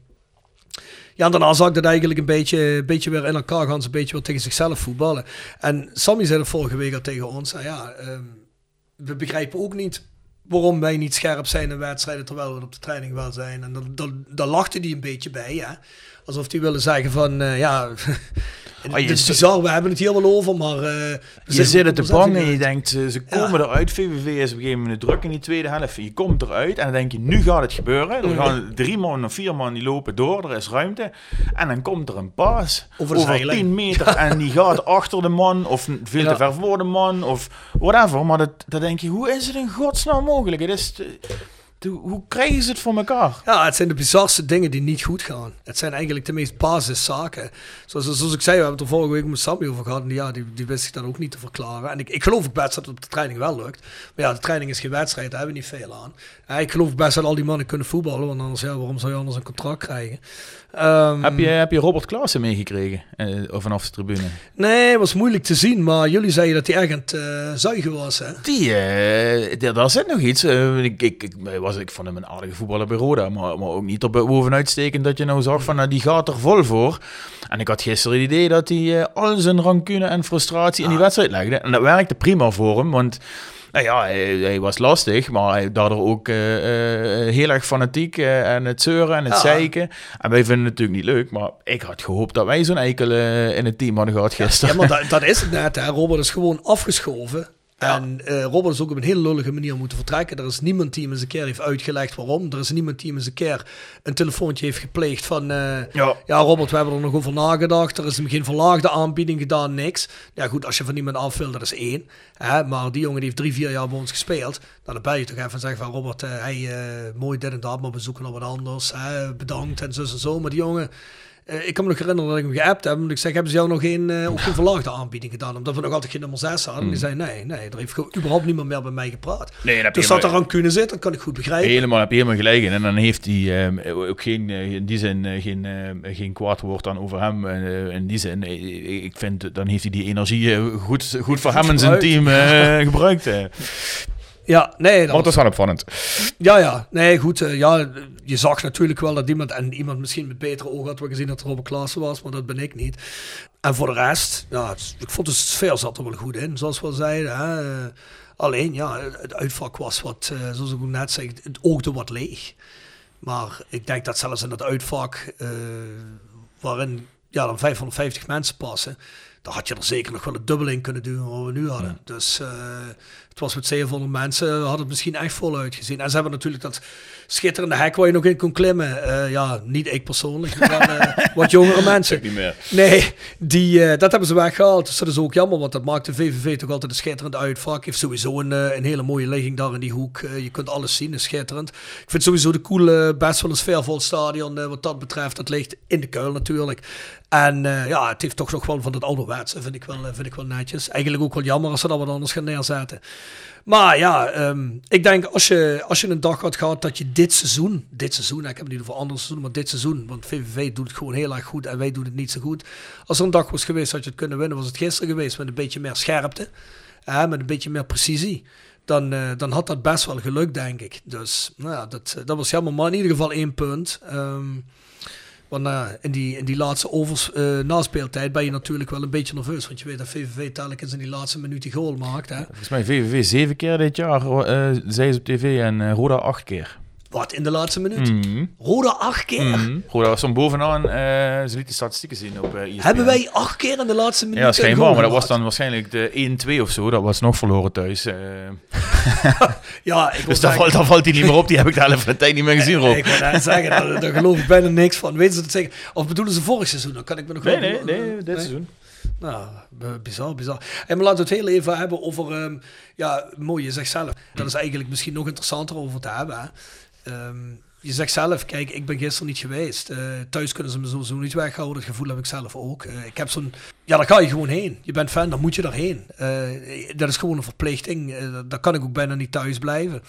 ja, daarna zag ik dat eigenlijk een beetje, beetje weer in elkaar gaan. Ze een beetje weer tegen zichzelf voetballen. En Sammy zei dat vorige week al tegen ons. ja, um, we begrijpen ook niet waarom wij niet scherp zijn in wedstrijden terwijl we op de training wel zijn. En dan, dan, dan lachte hij een beetje bij, hè? Alsof hij willen zeggen van, uh, ja, En
Oh, je
het is bizar, we hebben het hier wel over, maar... eh, we
Je zit er te bang en je denkt, ze, ze komen eruit. VVV is op een gegeven moment druk in die tweede helft. Je komt eruit en dan denk je, nu gaat het gebeuren. Er
Mhm.
gaan drie man of vier man die lopen door, er is ruimte. En dan komt er een paas
Over
over
zijlijn.
10 meter en die gaat achter de man of veel
Ja.
te ver voor de man of whatever. Maar dat, dat denk je, hoe is het in godsnaam mogelijk? Het is te- hoe krijgen ze het voor elkaar?
Ja, het zijn de bizarste dingen die niet goed gaan. Het zijn eigenlijk de meest basiszaken. Zoals, zoals ik zei, we hebben het er vorige week met Sammy over gehad. En ja, die, die wist ik dan ook niet te verklaren. En ik, ik geloof ook best dat het op de training wel lukt. Maar ja, de training is geen wedstrijd, daar hebben we niet veel aan. Ja, ik geloof best dat al die mannen kunnen voetballen. Want anders, ja, waarom zou je anders een contract krijgen? Ehm,
Heb, je, heb je Robert Klaassen meegekregen eh, vanaf de tribune?
Nee, was moeilijk te zien. Maar jullie zeiden dat hij erg aan het eh, zuigen was, hè?
Die, eh, daar, zit nog iets. Ik, ik, ik, was, ik vond hem een aardige voetballer bij Roda, maar, maar ook niet er bovenuit steken dat je nou zag van, nou, die gaat er vol voor. En ik had gisteren het idee dat hij eh, al zijn rancune en frustratie in die wedstrijd legde. En dat werkte prima voor hem, want... Nou ja, hij, hij was lastig, maar hij daardoor ook eh, eh, heel erg fanatiek en het zeuren en het
Ja.
zeiken. En wij vinden het natuurlijk niet leuk, maar ik had gehoopt dat wij zo'n eikel in het team hadden gehad
Ja,
gisteren.
maar dat, dat is het net. Hè. Robert is gewoon afgeschoven. En eh, Robert is ook op een hele lullige manier moeten vertrekken. Er is niemand die hem eens een keer heeft uitgelegd waarom. Er is niemand die hem eens een keer een telefoontje heeft gepleegd van... eh,
Ja.
ja, Robert, we hebben er nog over nagedacht. Er is hem geen verlaagde aanbieding gedaan, niks. Ja goed, als je van iemand af wil, dat is één. Hè, maar die jongen die heeft drie, vier jaar bij ons gespeeld. Nou, dan bel je toch even en zeg van Robert, hey, eh, mooi dit en dat, maar we zoeken nog wat anders. Hè, bedankt en zo en zo. Maar die jongen... eh, ik kan me nog herinneren dat ik hem geappt heb. En ik zeg, hebben ze jou nog geen, ook geen verlaagde aanbieding gedaan? Omdat we nog altijd geen nummer 6 hadden. En die zei, nee, nee, er heeft gewoon überhaupt niemand meer bij mij gepraat.
Nee,
Dus dat er
maar-
rancune zit, dat kan ik goed begrijpen.
Helemaal, heb je helemaal gelijk. En dan heeft hij eh, ook geen, eh, in die zin geen, eh, geen kwaad woord dan over hem. In die zin, ik vind, dan heeft hij die energie goed, goed voor hem en zijn team gebruikt.
Ja, nee, dat
Maar het was wel opvallend.
Ja, ja. Nee, goed. eh, ja, je zag natuurlijk wel dat iemand, en iemand misschien met betere ogen had we gezien dat Robert Klaassen was, maar dat ben ik niet. En voor de rest, ja, het- ik vond de sfeer zat er wel goed in, zoals we al zeiden. Hè. Alleen, ja, het- uitvak was wat, eh, zoals ik net zei, het oogde wat leeg. Maar ik denk dat zelfs in dat uitvak, eh, waarin ja, dan 550 mensen passen, dan had je er zeker nog wel het dubbel in kunnen doen wat we nu hadden. Dus het was met 700 mensen, had het misschien echt vol uitgezien. En ze hebben natuurlijk dat schitterende hek waar je nog in kon klimmen. Eh, ja, niet ik persoonlijk, maar eh, wat jongere mensen.
Niet meer.
Nee, die, eh, dat hebben ze weggehaald. Dus dat is ook jammer, want dat maakt de VVV toch altijd een schitterend uitvak. Heeft sowieso een, een hele mooie ligging daar in die hoek. Je kunt alles zien, is schitterend. Ik vind sowieso de coole, best wel een sfeervol stadion wat dat betreft. Dat ligt in de kuil natuurlijk. En ja, het heeft toch nog wel van het ouderwetse, vind ik wel, vind ik wel netjes. Eigenlijk ook wel jammer als ze dat wat anders gaan neerzetten. Maar ja, ehm, ik denk als je, als je een dag had gehad dat je dit seizoen, dit seizoen, ik heb het niet over andere seizoenen, maar dit seizoen, want VVV doet het gewoon heel erg goed en wij doen het niet zo goed. Als er een dag was geweest dat je het kunnen winnen, was het gisteren geweest met een beetje meer scherpte, hè, met een beetje meer precisie. Dan, eh, dan had dat best wel gelukt, denk ik. Dus nou ja, dat, eh, dat was jammer, maar in ieder geval één punt. Ehm, want ja, in, die, in die laatste overs, eh, naspeeltijd ben je natuurlijk wel een beetje nerveus. Want je weet dat VVV telkens in die laatste minuut die goal maakt. Hè?
Volgens mij VVV zeven keer dit jaar, eh zei ze op tv, en eh, Roda acht keer.
Wat, in de laatste minuut?
Mhm.
Roda acht keer?
Mhm. Roda was van bovenaan, eh, ze liet de statistieken zien op eh ESPN.
Hebben wij acht keer in de laatste minuut
Ja, schijnbaar,
goal
maar dat was dan waarschijnlijk de 1-2 of zo. Dat was nog verloren thuis. eh.
Ja, ik
dus daar valt, daar valt hij niet meer op. Die heb ik de helft van de tijd niet meer gezien, Rob.
Ik wil net zeggen, daar, daar geloof ik bijna niks van. Weten ze dat zeggen? Of bedoelen ze vorig seizoen? Dan kan ik me nog
Nee,
wel...
nee, nee,
eh,
dit seizoen.
Nou, bizar, bizar. En maar laten we het heel even hebben over... ehm, ja, mooi, je zegt zelf. Dat is eigenlijk misschien nog interessanter over te hebben. Hè. Ehm, je zegt zelf, kijk, ik ben gisteren niet geweest. Eh, thuis kunnen ze me sowieso niet weghouden. Dat gevoel heb ik zelf ook. Eh, ik heb zo'n... Ja, daar ga je gewoon heen. Je bent fan, dan moet je daarheen. Eh, dat is gewoon een verplichting. Daar kan ik ook bijna niet thuis blijven.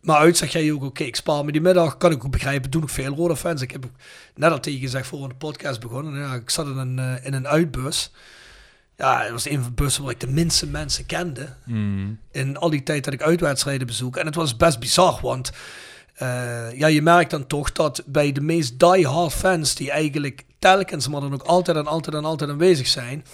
Maar uit zeg jij ook, oké, ik spaar me die middag. Kan ik ook begrijpen, doen ook veel rode fans. Ik heb ook net al tegen je gezegd voor de podcast begonnen. Ja, ik zat in een, in een uitbus. Ja, het was een van de bussen waar ik de minste mensen kende.
Hmm.
In al die tijd dat ik uitwedstrijden bezoek. En het was best bizar, want ja, je merkt dan toch dat bij de meest die-hard fans, die eigenlijk telkens, maar dan ook altijd en altijd en altijd aanwezig zijn,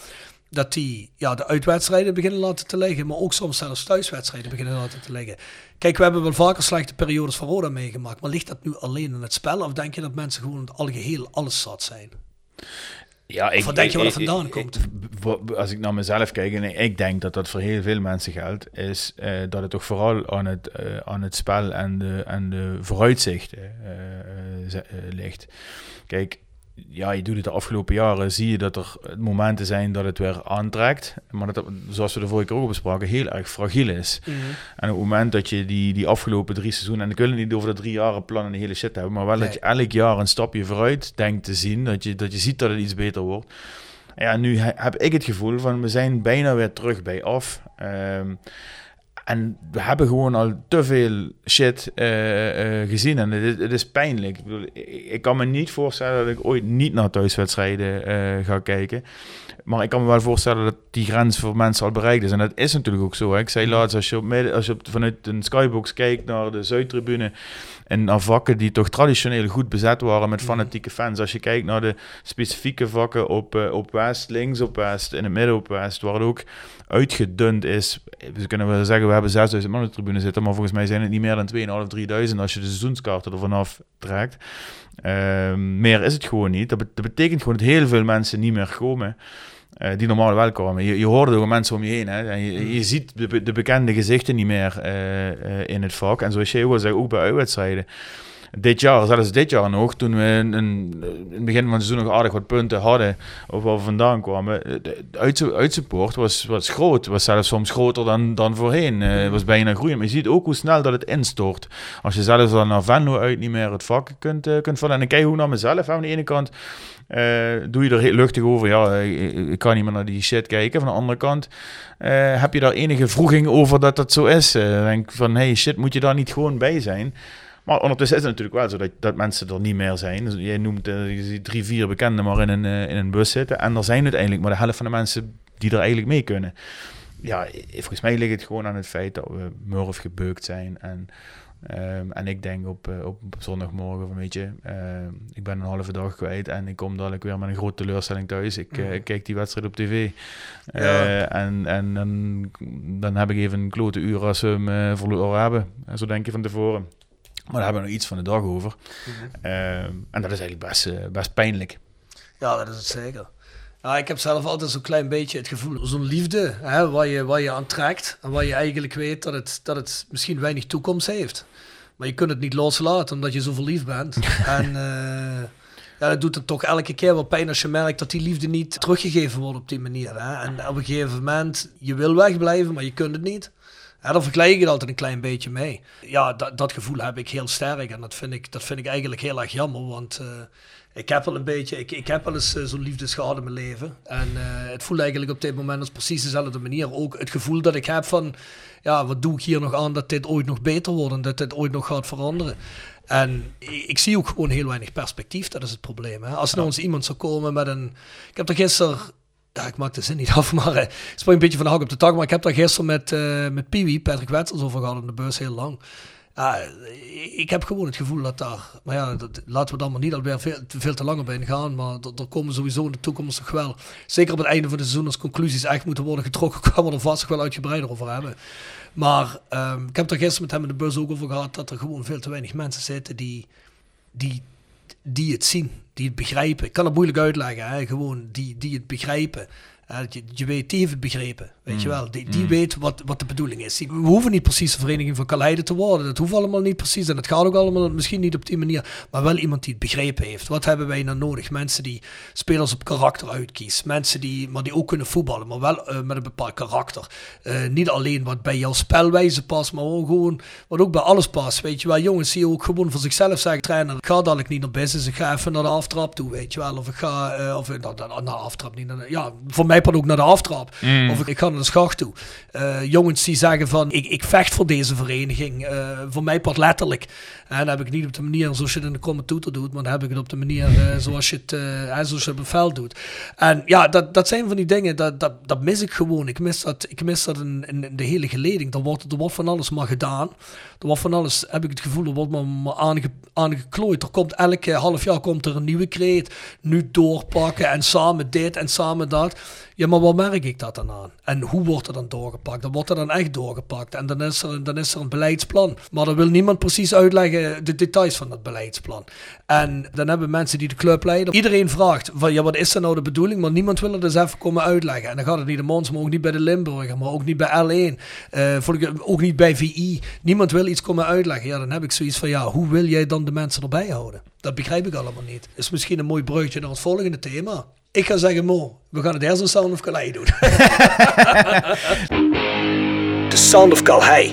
dat die ja, de uitwedstrijden beginnen laten te liggen, maar ook soms zelfs thuiswedstrijden beginnen laten te liggen. Kijk, we hebben wel vaker slechte periodes van Roda meegemaakt, maar ligt dat nu alleen in het spel? Of denk je dat mensen gewoon in het algeheel alles zat zijn?
Ja,
Of wat denk je waar het vandaan komt?
Als ik naar mezelf kijk, en ik- ik denk dat dat voor heel veel mensen geldt, is eh, dat het toch vooral aan het, eh, aan het spel en de, en de vooruitzichten eh, ligt. Kijk, ja, je doet het de afgelopen jaren, zie je dat er momenten zijn dat het weer aantrekt, maar dat, het, zoals we de vorige keer ook bespraken, heel erg fragiel is. En op het moment dat je die, die afgelopen drie seizoenen, en ik wil het niet over de drie jaren plan en de hele shit hebben, maar wel
Nee.
dat je elk jaar een stapje vooruit denkt te zien, dat je, dat je ziet dat het iets beter wordt. Ja, nu he- heb ik het gevoel van we zijn bijna weer terug bij af. Ehm, en we hebben gewoon al te veel shit eh, eh, gezien en het is, het is pijnlijk. Ik, bedoel, ik, kan me niet voorstellen dat ik ooit niet naar thuiswedstrijden eh, ga kijken. Maar ik kan me wel voorstellen dat die grens voor mensen al bereikt is. En dat is natuurlijk ook zo. Hè. Ik zei laatst, als je, op midden, als je op, vanuit een skybox kijkt naar de Zuidtribune... en naar vakken die toch traditioneel goed bezet waren met fanatieke fans. Als je kijkt naar de specifieke vakken op, eh, op West, links op West, in het midden op West... waar het ook uitgedund is. We kunnen wel zeggen, we hebben 6000 man op de tribune zitten... maar volgens mij zijn het niet meer dan 2500, 3000 als je de seizoenskaarten ervan af trekt. Ehm, meer is het gewoon niet. Dat betekent gewoon dat heel veel mensen niet meer komen... eh, die normaal wel komen. Je, je hoort het ook aan mensen om je heen. Hè? En je, je ziet de, de bekende gezichten niet meer eh, eh, in het vak. En zoals jij ook bij uitwedstrijden. Dit jaar, zelfs dit jaar nog, toen we in, het begin van het seizoen nog aardig wat punten hadden, of waar we vandaan kwamen, eh, de de uit, uitsupport was, was groot. Was zelfs soms groter dan, dan voorheen. Eh, Het was bijna groeiend. Maar je ziet ook hoe snel dat het instort. Als je zelfs dan naar Venlo uit niet meer het vak kunt, eh, kunt vallen. En ik kijk hoe naar mezelf. Aan de ene kant doe je er heel luchtig over. Ja, ik, kan niet meer naar die shit kijken. Van de andere kant heb je daar enige vroeging over dat dat zo is. Denk van, hey shit, moet je daar niet gewoon bij zijn? Maar ondertussen is het natuurlijk wel zo dat, dat mensen er niet meer zijn. Dus jij noemt eh, drie, vier bekenden maar in een, eh, in een bus zitten. En er zijn uiteindelijk maar de helft van de mensen die er eigenlijk mee kunnen. Ja, eh, volgens mij ligt het gewoon aan het feit dat we murf gebeukt zijn. En, ehm, en ik denk op, op zondagmorgen van, weet je, ik ben een halve dag kwijt en ik kom dadelijk weer met een grote teleurstelling thuis. Ik,
Mhm.
ik kijk die wedstrijd op tv.
Ja.
En en dan, dan heb ik even een klote uur als we hem verloren hebben. En zo denk je van tevoren. Maar daar hebben we nog iets van de dag over. Ehm, en dat is eigenlijk best, eh, best pijnlijk.
Ja, dat is het zeker. Ja, ik heb zelf altijd zo'n klein beetje het gevoel, zo'n liefde, hè, waar, je, waar je aan trekt en waar je eigenlijk weet dat het, dat het misschien weinig toekomst heeft. Maar je kunt het niet loslaten omdat je zo verliefd bent. en eh, ja, dat doet het toch elke keer wel pijn als je merkt dat die liefde niet teruggegeven wordt op die manier. Hè. En op een gegeven moment, je wil wegblijven, maar je kunt het niet. Ja, daar vergelijk ik het altijd een klein beetje mee. Ja, dat, dat gevoel heb ik heel sterk en dat vind ik, dat vind ik eigenlijk heel erg jammer, want... eh, ik heb wel een beetje, ik, ik heb wel eens eh, zo'n liefdes gehad in mijn leven. En eh, het voelt eigenlijk op dit moment als precies dezelfde manier. Ook het gevoel dat ik heb van, ja, wat doe ik hier nog aan dat dit ooit nog beter wordt en dat dit ooit nog gaat veranderen. En ik, zie ook gewoon heel weinig perspectief, dat is het probleem. Hè? Als er nou eens iemand zou komen met een... Ik heb er gisteren... Ja, ik maak de zin niet af, maar eh, ik spring een beetje van de hak op de tak. Maar ik heb daar gisteren met, eh met Piwi, Patrick Wetzels, over gehad in de bus heel lang. Ja, ik heb gewoon het gevoel dat daar, maar ja, dat, laten we dan maar niet alweer veel, veel te langer bij gaan, maar er, komen sowieso in de toekomst nog wel, zeker op het einde van het seizoen als conclusies echt moeten worden getrokken, gaan we er vast nog wel uitgebreider over hebben. Maar ehm, ik heb er gisteren met hem in de bus ook over gehad dat er gewoon veel te weinig mensen zitten die, die, die het zien, die het begrijpen. Ik kan het moeilijk uitleggen, hè? gewoon die, die het begrijpen. Je, je weet, die heeft het begrepen, weet je wel. Die, die weet wat, wat de bedoeling is. We hoeven niet precies de vereniging van Kaleide te worden. Dat hoeft allemaal niet precies. En het gaat ook allemaal misschien niet op die manier. Maar wel iemand die het begrepen heeft. Wat hebben wij nou nodig? Mensen die spelers op karakter uitkiezen. Mensen die, maar die ook kunnen voetballen, maar wel eh, met een bepaald karakter. Eh, niet alleen wat bij jouw spelwijze past, maar ook gewoon wat ook bij alles past. Weet je wel, jongens die ook gewoon voor zichzelf zeggen: trainer, ik ga dadelijk niet naar business. Ik ga even naar de aftrap toe, weet je wel. Of ik ga, eh, of eh, naar, naar, naar de aftrap, niet naar ja, voor mij ook naar de aftrap. Of ik, ik ga naar de schacht toe. Eh, jongens die zeggen van, ik, ik vecht voor deze vereniging. Eh, voor mij pad letterlijk. En dan heb ik niet op de manier zoals je het in de commentator doet, maar dan heb ik het op de manier eh, zoals, je het, zoals je het op het veld doet. En ja, dat, dat zijn van die dingen, dat, dat, dat mis ik gewoon. Ik mis dat, ik mis dat in, in, in de hele geleding. Er wordt, er wordt van alles maar gedaan. Er wordt van alles, heb ik het gevoel, er wordt maar, maar aange, aangeklooid. Er komt elke half jaar komt er een nieuwe kreet. Nu doorpakken en samen dit en samen dat. Ja, maar wat merk ik dat dan aan? En hoe wordt er dan doorgepakt? Dan wordt er dan echt doorgepakt. En dan is er, dan is er een beleidsplan. Maar dan wil niemand precies uitleggen de details van dat beleidsplan. En dan hebben mensen die de club leiden. Iedereen vraagt van ja, wat is er nou de bedoeling? Maar niemand wil het dus even komen uitleggen. En dan gaat het niet de Mons, maar ook niet bij de Limburger, maar ook niet bij L1. Uh, ook niet bij VI. Niemand wil iets komen uitleggen. Ja, dan heb ik zoiets van ja, hoe wil jij dan de mensen erbij houden? Dat begrijp ik allemaal niet. Is misschien een mooi bruggetje naar het volgende thema. Ik ga zeggen, Mo, we gaan het eerst een Sound of Calais doen. De Sound of Calais.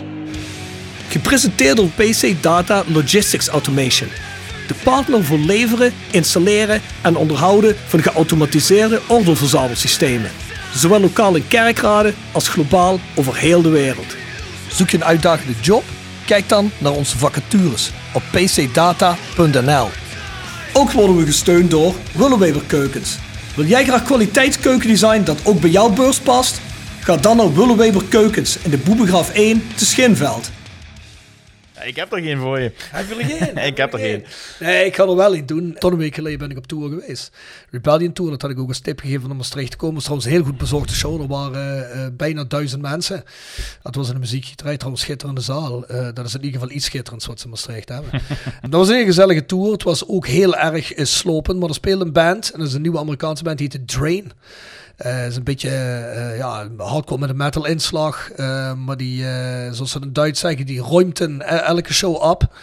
Gepresenteerd door PC Data Logistics Automation. De partner voor leveren, installeren en onderhouden van geautomatiseerde ordeelverzamelsystemen. Zowel lokaal in kerkraden als globaal over heel de wereld. Zoek je een uitdagende job? Kijk dan naar onze vacatures op pcdata.nl. Ook worden we gesteund door Willeweber Keukens. Wil jij graag kwaliteitskeukendesign dat ook bij jouw beurs past? Ga dan naar Willeweber Keukens in de Boebegraaf 1 te Schinveld.
Ik heb er geen voor je.
Heb je er geen?
ik heb er geen.
Nee, ik ga er wel in doen. Tot een week geleden ben ik op tour geweest. Rebellion Tour, dat had ik ook een tip gegeven om Maastricht te komen. Het was trouwens een heel goed bezorgde show. Er waren uh, bijna duizend mensen. Dat was in de muziekgieterij, trouwens schitterende zaal. Uh, dat is in ieder geval iets schitterends wat ze in Maastricht hebben. dat was een hele gezellige tour. Het was ook heel erg uh, slopend, maar er speelde een band. En dat is een nieuwe Amerikaanse band, die heette Drain. Uh, is een beetje uh, ja, hardcore met een metal inslag. Uh, maar die, zoals ze in Duits zeggen, die ruimten elke show op.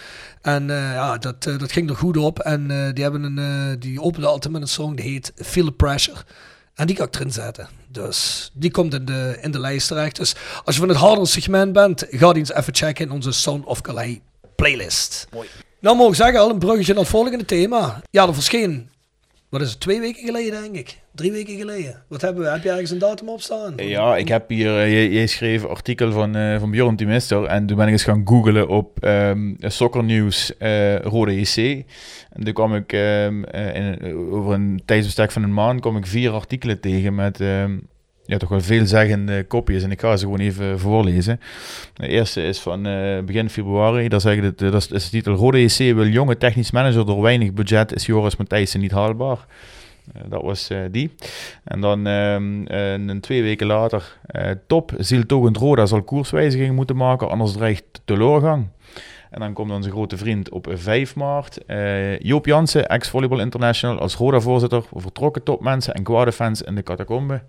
En ja, dat, dat ging er goed op. En die, hebben een, die opende altijd met een song die heet Feel the Pressure. En die ga ik erin zetten. Dus die komt in de, in de lijst terecht. Dus als je van het harde segment bent, ga die eens even checken in onze Sound of Calais playlist. Mooi. Nou mogen zeggen, al een bruggetje naar het volgende thema. Ja, er verscheen, wat is het, twee weken geleden denk ik drie weken geleden. Wat hebben we? Heb je ergens een datum op staan?
Ja, ik heb hier, uh, jij, schreef een artikel van, uh, van Bjorn en toen ben ik eens gaan googlen op um, Soccer News uh, Rode EC. En toen kwam ik um, in, over een tijdsbestek van een maand kwam ik vier artikelen tegen met um, ja, toch wel veelzeggende kopjes en ik ga ze gewoon even voorlezen. De eerste is van begin februari, daar zeggen het, dat is de titel Rode EC wil jonge technisch manager door weinig budget is Joris Matthijssen niet haalbaar. Eh, dat was eh, die. En dan een twee weken later, uh, top, Zieltogend Roda zal koerswijzigingen moeten maken, anders dreigt teleurgang. En dan komt onze grote vriend op 5 maart. Joop Jansen, ex-Volleyball International, als Roda-voorzitter, vertrokken topmensen en kwade fans in de catacombe.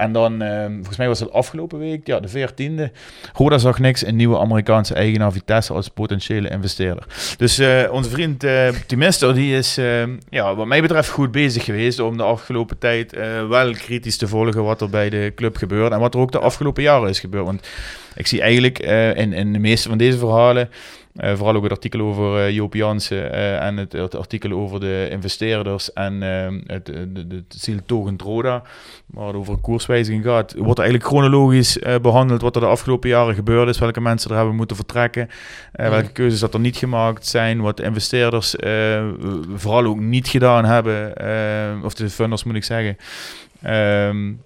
En dan, ehm, volgens mij was het afgelopen week, ja, de 14e. Roda zag niks, een nieuwe Amerikaanse eigenaar Vitesse als potentiële investeerder. Dus uh, onze vriend uh, Timister, die is, ehm, ja, wat mij betreft goed bezig geweest om de afgelopen tijd uh, wel kritisch te volgen wat er bij de club gebeurt. En wat er ook de afgelopen jaren is gebeurd. Want ik zie eigenlijk in, in de meeste van deze verhalen uh, vooral ook het artikel over uh, Joop Jansen uh, en het, het, artikel over de investeerders en ehm, het, de, de, zieltogend Roda, waar het over koerswijziging gaat, wordt eigenlijk chronologisch behandeld wat er de afgelopen jaren gebeurd is, welke mensen er hebben moeten vertrekken, welke keuzes dat er niet gemaakt zijn, wat de investeerders vooral ook niet gedaan hebben, of de funders moet ik zeggen. Um,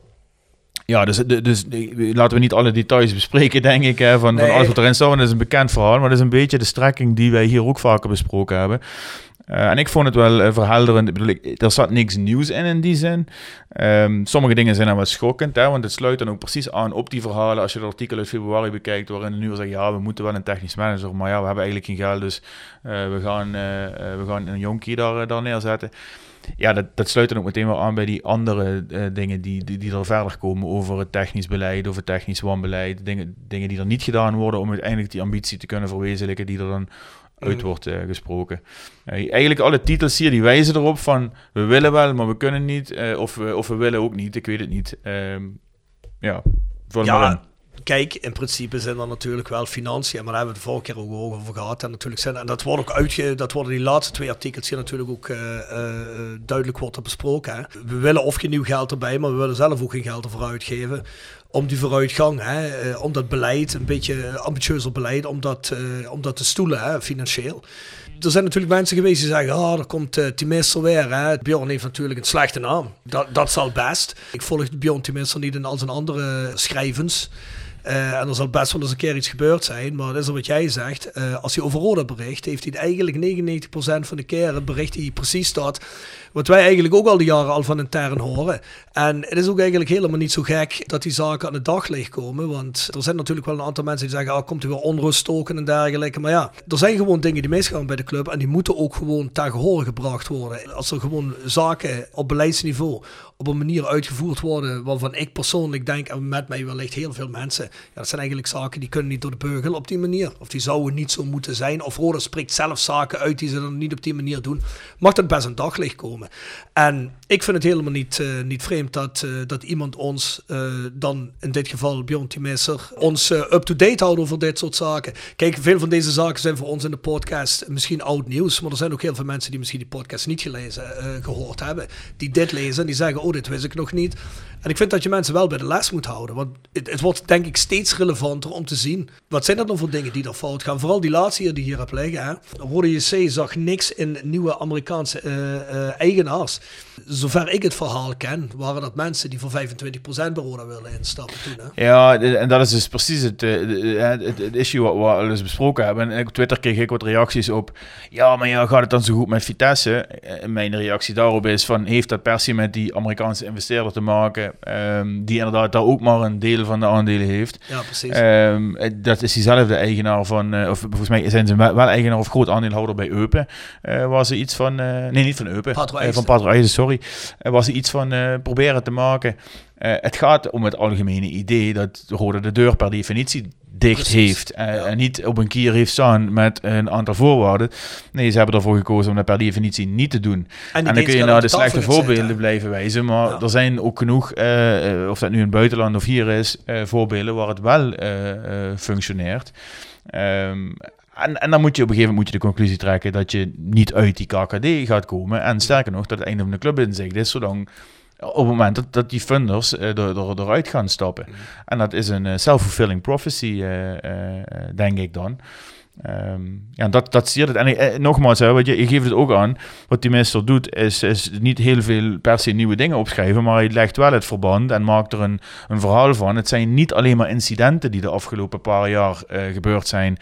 ja, dus, dus laten we niet alle details bespreken, denk ik, hè, van, van alles wat erin staat. Dat is een bekend verhaal, maar dat is een beetje de strekking die wij hier ook vaker besproken hebben. Uh, en ik vond het wel uh, verhelderend. Ik bedoel, ik, er zat niks nieuws in in die zin. Um, sommige dingen zijn dan wel schokkend, hè, want het sluit dan ook precies aan op die verhalen. Als je het artikel uit februari bekijkt, waarin de nu zegt: ja, we moeten wel een technisch manager, maar ja, we hebben eigenlijk geen geld, dus uh, we, gaan, we gaan een jonkie daar, daar neerzetten ja, dat, dat sluit dan ook meteen wel aan bij die andere uh, dingen die, die, die er verder komen over het technisch beleid, over technisch wanbeleid. Dingen, dingen die er niet gedaan worden om uiteindelijk die ambitie te kunnen verwezenlijken die er dan uit mm. wordt uh, gesproken. Uh, eigenlijk alle titels hier die wijzen erop van we willen wel, maar we kunnen niet. of, we, of we willen ook niet, ik weet het niet. Ehm, ja, vul
ja,
maar in
kijk, in principe zijn er natuurlijk wel financiën, maar daar hebben we het vorige keer ook over gehad. En, natuurlijk zijn, en dat wordt ook uitge, dat worden die laatste twee artikels hier natuurlijk ook uh, uh, duidelijk wordt besproken. Hè. We willen of geen nieuw geld erbij, maar we willen zelf ook geen geld ervoor uitgeven. Om die vooruitgang, hè, om dat beleid, een beetje ambitieuzer beleid, om dat, dat te stoelen, hè, financieel er zijn natuurlijk mensen geweest die zeggen, ah, er komt uh, Timester weer. Hè. Bjorn heeft natuurlijk een slechte naam. Dat, dat zal best. Ik volg Bjorn Timester niet in al zijn andere schrijvens. Eh, en er zal best wel eens een keer iets gebeurd zijn. Maar dat is wat jij zegt. Eh, als hij over Roda bericht, heeft hij eigenlijk 99% van de keren bericht die precies staat. Wat wij eigenlijk ook al die jaren al van intern horen. En het is ook eigenlijk helemaal niet zo gek dat die zaken aan het daglicht komen. Want er zijn natuurlijk wel een aantal mensen die zeggen, ah, komt er weer onrust stoken en dergelijke. Maar ja, er zijn gewoon dingen die misgaan bij de club. En die moeten ook gewoon ter gehoor gebracht worden. Als er gewoon zaken op beleidsniveau op een manier uitgevoerd worden waarvan ik persoonlijk denk, en met mij wellicht heel veel mensen, ja, dat zijn eigenlijk zaken die kunnen niet door de beugel op die manier. Of die zouden niet zo moeten zijn. Of Roda spreekt zelf zaken uit die ze dan niet op die manier doen. Mag dat best een daglicht komen. En ik vind het helemaal niet, uh, niet vreemd dat, uh, dat iemand ons, uh, dan in dit geval Bjorn Timesser, ons up-to-date houdt over dit soort zaken. Kijk, veel van deze zaken zijn voor ons in de podcast misschien oud nieuws, maar er zijn ook heel veel mensen die misschien die podcast niet gelezen, gehoord hebben, die dit lezen en die zeggen, oh, dit wist ik nog niet. En ik vind dat je mensen wel bij de les moet houden. Want het, het, wordt denk ik steeds relevanter om te zien. Wat zijn dat dan voor dingen die er fout gaan? Vooral die laatste hier die hier hebt liggen. Hè? Rode JC zag niks in nieuwe Amerikaanse uh, uh, eigenaars. Zover ik het verhaal ken, waren dat mensen die voor 25% bij willen instappen toen. Hè?
Ja, en dat is dus precies het, het, het issue wat we eens besproken hebben. En op Twitter kreeg ik wat reacties op. Ja, maar ja, gaat het dan zo goed met Vitesse? En mijn reactie daarop is van, heeft dat per se met die Amerikaanse investeerder te maken? Um, die inderdaad daar ook maar een deel van de aandelen heeft.
Ja, precies.
Um, dat is diezelfde eigenaar van, uh, of volgens mij zijn ze wel eigenaar of groot aandeelhouder bij Eupen. Uh, waar ze iets van, uh, nee niet van Eupen, van Patro sorry. waar ze iets van proberen te maken. het gaat om het algemene idee dat Rode de deur per definitie dicht heeft. En, ja. en, niet op een kier heeft staan met een aantal voorwaarden. Nee, ze hebben ervoor gekozen om dat per definitie niet te doen. En, en dan kun je naar de slechte voorbeelden blijven wijzen. Maar ja. er zijn ook genoeg, uh, of dat nu in het buitenland of hier is, uh, voorbeelden waar het wel uh, functioneert. Um, en, en dan moet je op een gegeven moment moet je de conclusie trekken dat je niet uit die KKD gaat komen. En sterker nog, dat het einde van de club in zicht is, zolang op het moment dat, dat die funders er, er, eruit gaan stappen. Mm. En dat is een uh, self-fulfilling prophecy, uh, denk ik dan. Um, ja, dat, dat zie je het. En nogmaals, hè, wat je, je geeft het ook aan. Wat die minister doet, is, is niet heel veel per se nieuwe dingen opschrijven, maar hij legt wel het verband en maakt er een, een verhaal van. Het zijn niet alleen maar incidenten die de afgelopen paar jaar gebeurd zijn,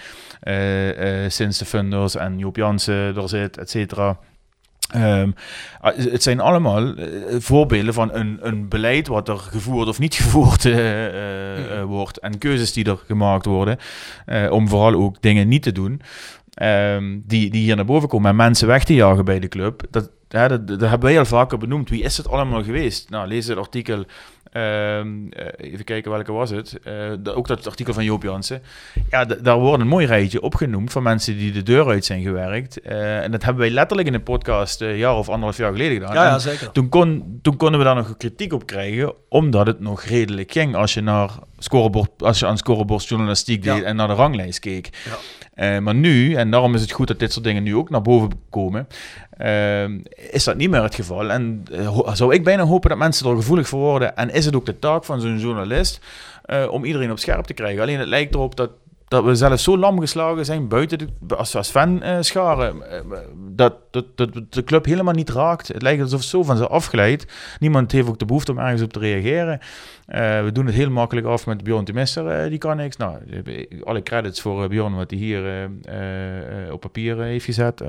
sinds de funders en Joop Jansen er zit, et cetera. Um, het zijn allemaal uh, voorbeelden van een, een beleid wat er gevoerd of niet gevoerd uh, uh, wordt. En keuzes die er gemaakt worden. om vooral ook dingen niet te doen. Um, die, die hier naar boven komen en mensen weg te jagen bij de club. Dat, ja, dat, dat hebben wij al vaker benoemd. Wie is het allemaal geweest? Nou, lees het artikel Um, uh, even kijken welke was het. Uh, ook dat artikel van Joop Jansen. Ja, daar wordt een mooi rijtje opgenoemd van mensen die de deur uit zijn gewerkt. Uh, en dat hebben wij letterlijk in een podcast een jaar of anderhalf jaar geleden gedaan.
Ja, ja zeker.
Toen, kon, toen konden we daar nog kritiek op krijgen, omdat het nog redelijk ging als je, naar scorebord, als je aan scorebordjournalistiek deed ja. en naar de ranglijst keek. Ja. Uh, maar nu, en daarom is het goed dat dit soort dingen nu ook naar boven komen, uh, is dat niet meer het geval. En uh, zou ik bijna hopen dat mensen er gevoelig voor worden. En is het ook de taak van zo'n journalist om iedereen op scherp te krijgen. Alleen het lijkt erop dat dat we zelfs zo lam geslagen zijn buiten de, als, als fan uh, scharen, dat, dat, dat de club helemaal niet raakt. Het lijkt alsof zo van ze afglijdt. Niemand heeft ook de behoefte om ergens op te reageren. Uh, we doen het heel makkelijk af met Bjorn de die kan niks. Nou, alle credits voor Bjorn wat hij hier op papier heeft gezet.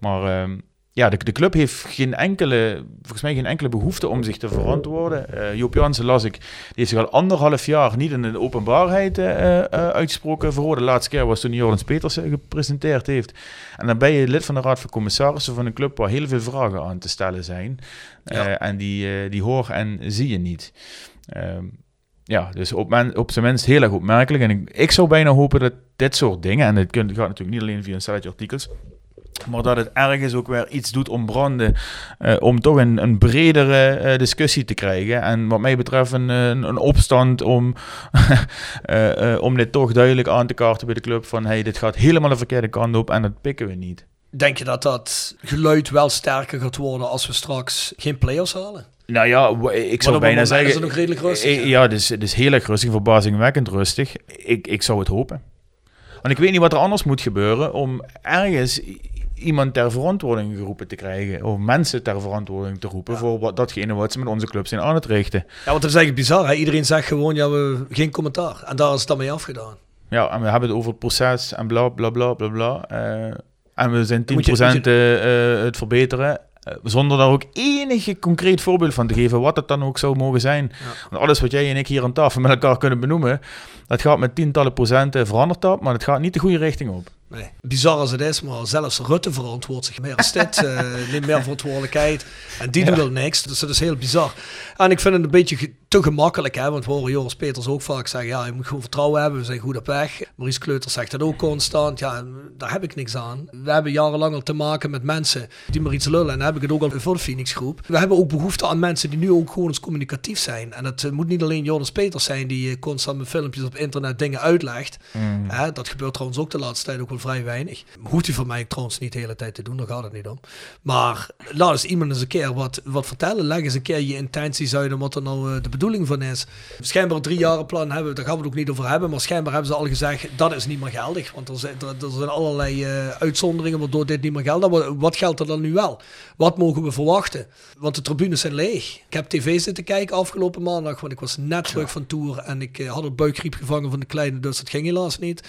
maar ehm, ja, de, de, club heeft geen enkele, volgens mij geen enkele behoefte om zich te verantwoorden. Uh, Joop Jansen las ik, die heeft zich al anderhalf jaar niet in de openbaarheid uh, uh, uitgesproken. Voor de laatste keer was toen Jordans Peters gepresenteerd heeft. En dan ben je lid van de Raad van Commissarissen van een club waar heel veel vragen aan te stellen zijn. Ja. En die, die hoor en zie je niet. Ehm, ja, dus op, men, op zijn minst heel erg opmerkelijk. En ik, ik zou bijna hopen dat dit soort dingen, en het gaat natuurlijk niet alleen via een stelletje artikels, maar dat het ergens ook weer iets doet ombranden. Uh, om toch een, een bredere uh, discussie te krijgen. En wat mij betreft een, een, een opstand om, uh, om dit toch duidelijk aan te kaarten bij de club. Van hey, dit gaat helemaal de verkeerde kant op en dat pikken we niet.
Denk je dat dat geluid wel sterker gaat worden als we straks geen players halen?
Nou ja, ik zou bijna zeggen...
is het nog redelijk rustig.
Ja, het is, het is heel erg rustig, verbazingwekkend rustig. Ik, ik zou het hopen. Want ik weet niet wat er anders moet gebeuren om ergens iemand ter verantwoording geroepen te krijgen. Of mensen ter verantwoording te roepen voor wat, datgene wat ze met onze club zijn aan het richten.
Ja, want dat is eigenlijk bizar. Hè? Iedereen zegt gewoon, ja, we, geen commentaar. En daar is het dan mee afgedaan.
Ja, en we hebben het over het proces en bla bla bla bla bla. Eh, en we zijn 10%
Moet je- moet
eh, eh, het verbeteren. zonder daar ook enige concreet voorbeeld van te geven, wat het dan ook zou mogen zijn. Want alles wat jij en ik hier aan tafel met elkaar kunnen benoemen, dat gaat met tientallen procenten veranderd dat, maar het gaat niet de goede richting op.
Nee. Bizar als het is, maar zelfs Rutte verantwoordt zich meer als dit. eh, neemt meer verantwoordelijkheid. En die doet al niks. Dus dat is heel bizar. En ik vind het een beetje te gemakkelijk. Hè? Want we horen Joris Peters ook vaak zeggen... Ja, je moet gewoon vertrouwen hebben. We zijn goed op weg. Maurice Kleuters zegt dat ook constant. Ja, daar heb ik niks aan. We hebben jarenlang al te maken met mensen die maar iets lullen. En dan heb ik het ook al voor de Phoenix groep. We hebben ook behoefte aan mensen die nu ook gewoon eens communicatief zijn. En het eh, moet niet alleen Joris Peters zijn... die eh, constant met filmpjes op internet dingen uitlegt. Hè, dat gebeurt trouwens ook de laatste tijd ook wel vrij weinig. Hoeft hij van mij trouwens niet de hele tijd te doen, daar gaat het niet om. Maar laat eens iemand eens een keer wat, wat vertellen. Leg eens een keer je intenties uit en wat er nou eh, de bedoeling van is. Schijnbaar een drie jaren plan hebben, daar gaan we het ook niet over hebben. Maar schijnbaar hebben ze al gezegd, dat is niet meer geldig. Want er zijn, er, er zijn allerlei eh, uitzonderingen waardoor dit niet meer geldt. Nou, Wat, wat geldt er dan nu wel? Wat mogen we verwachten? Want de tribunes zijn leeg. Ik heb tv zitten kijken afgelopen maandag, want ik was net terug van tour. En ik eh, had een buikgriep van de kleine, dus dat ging helaas niet.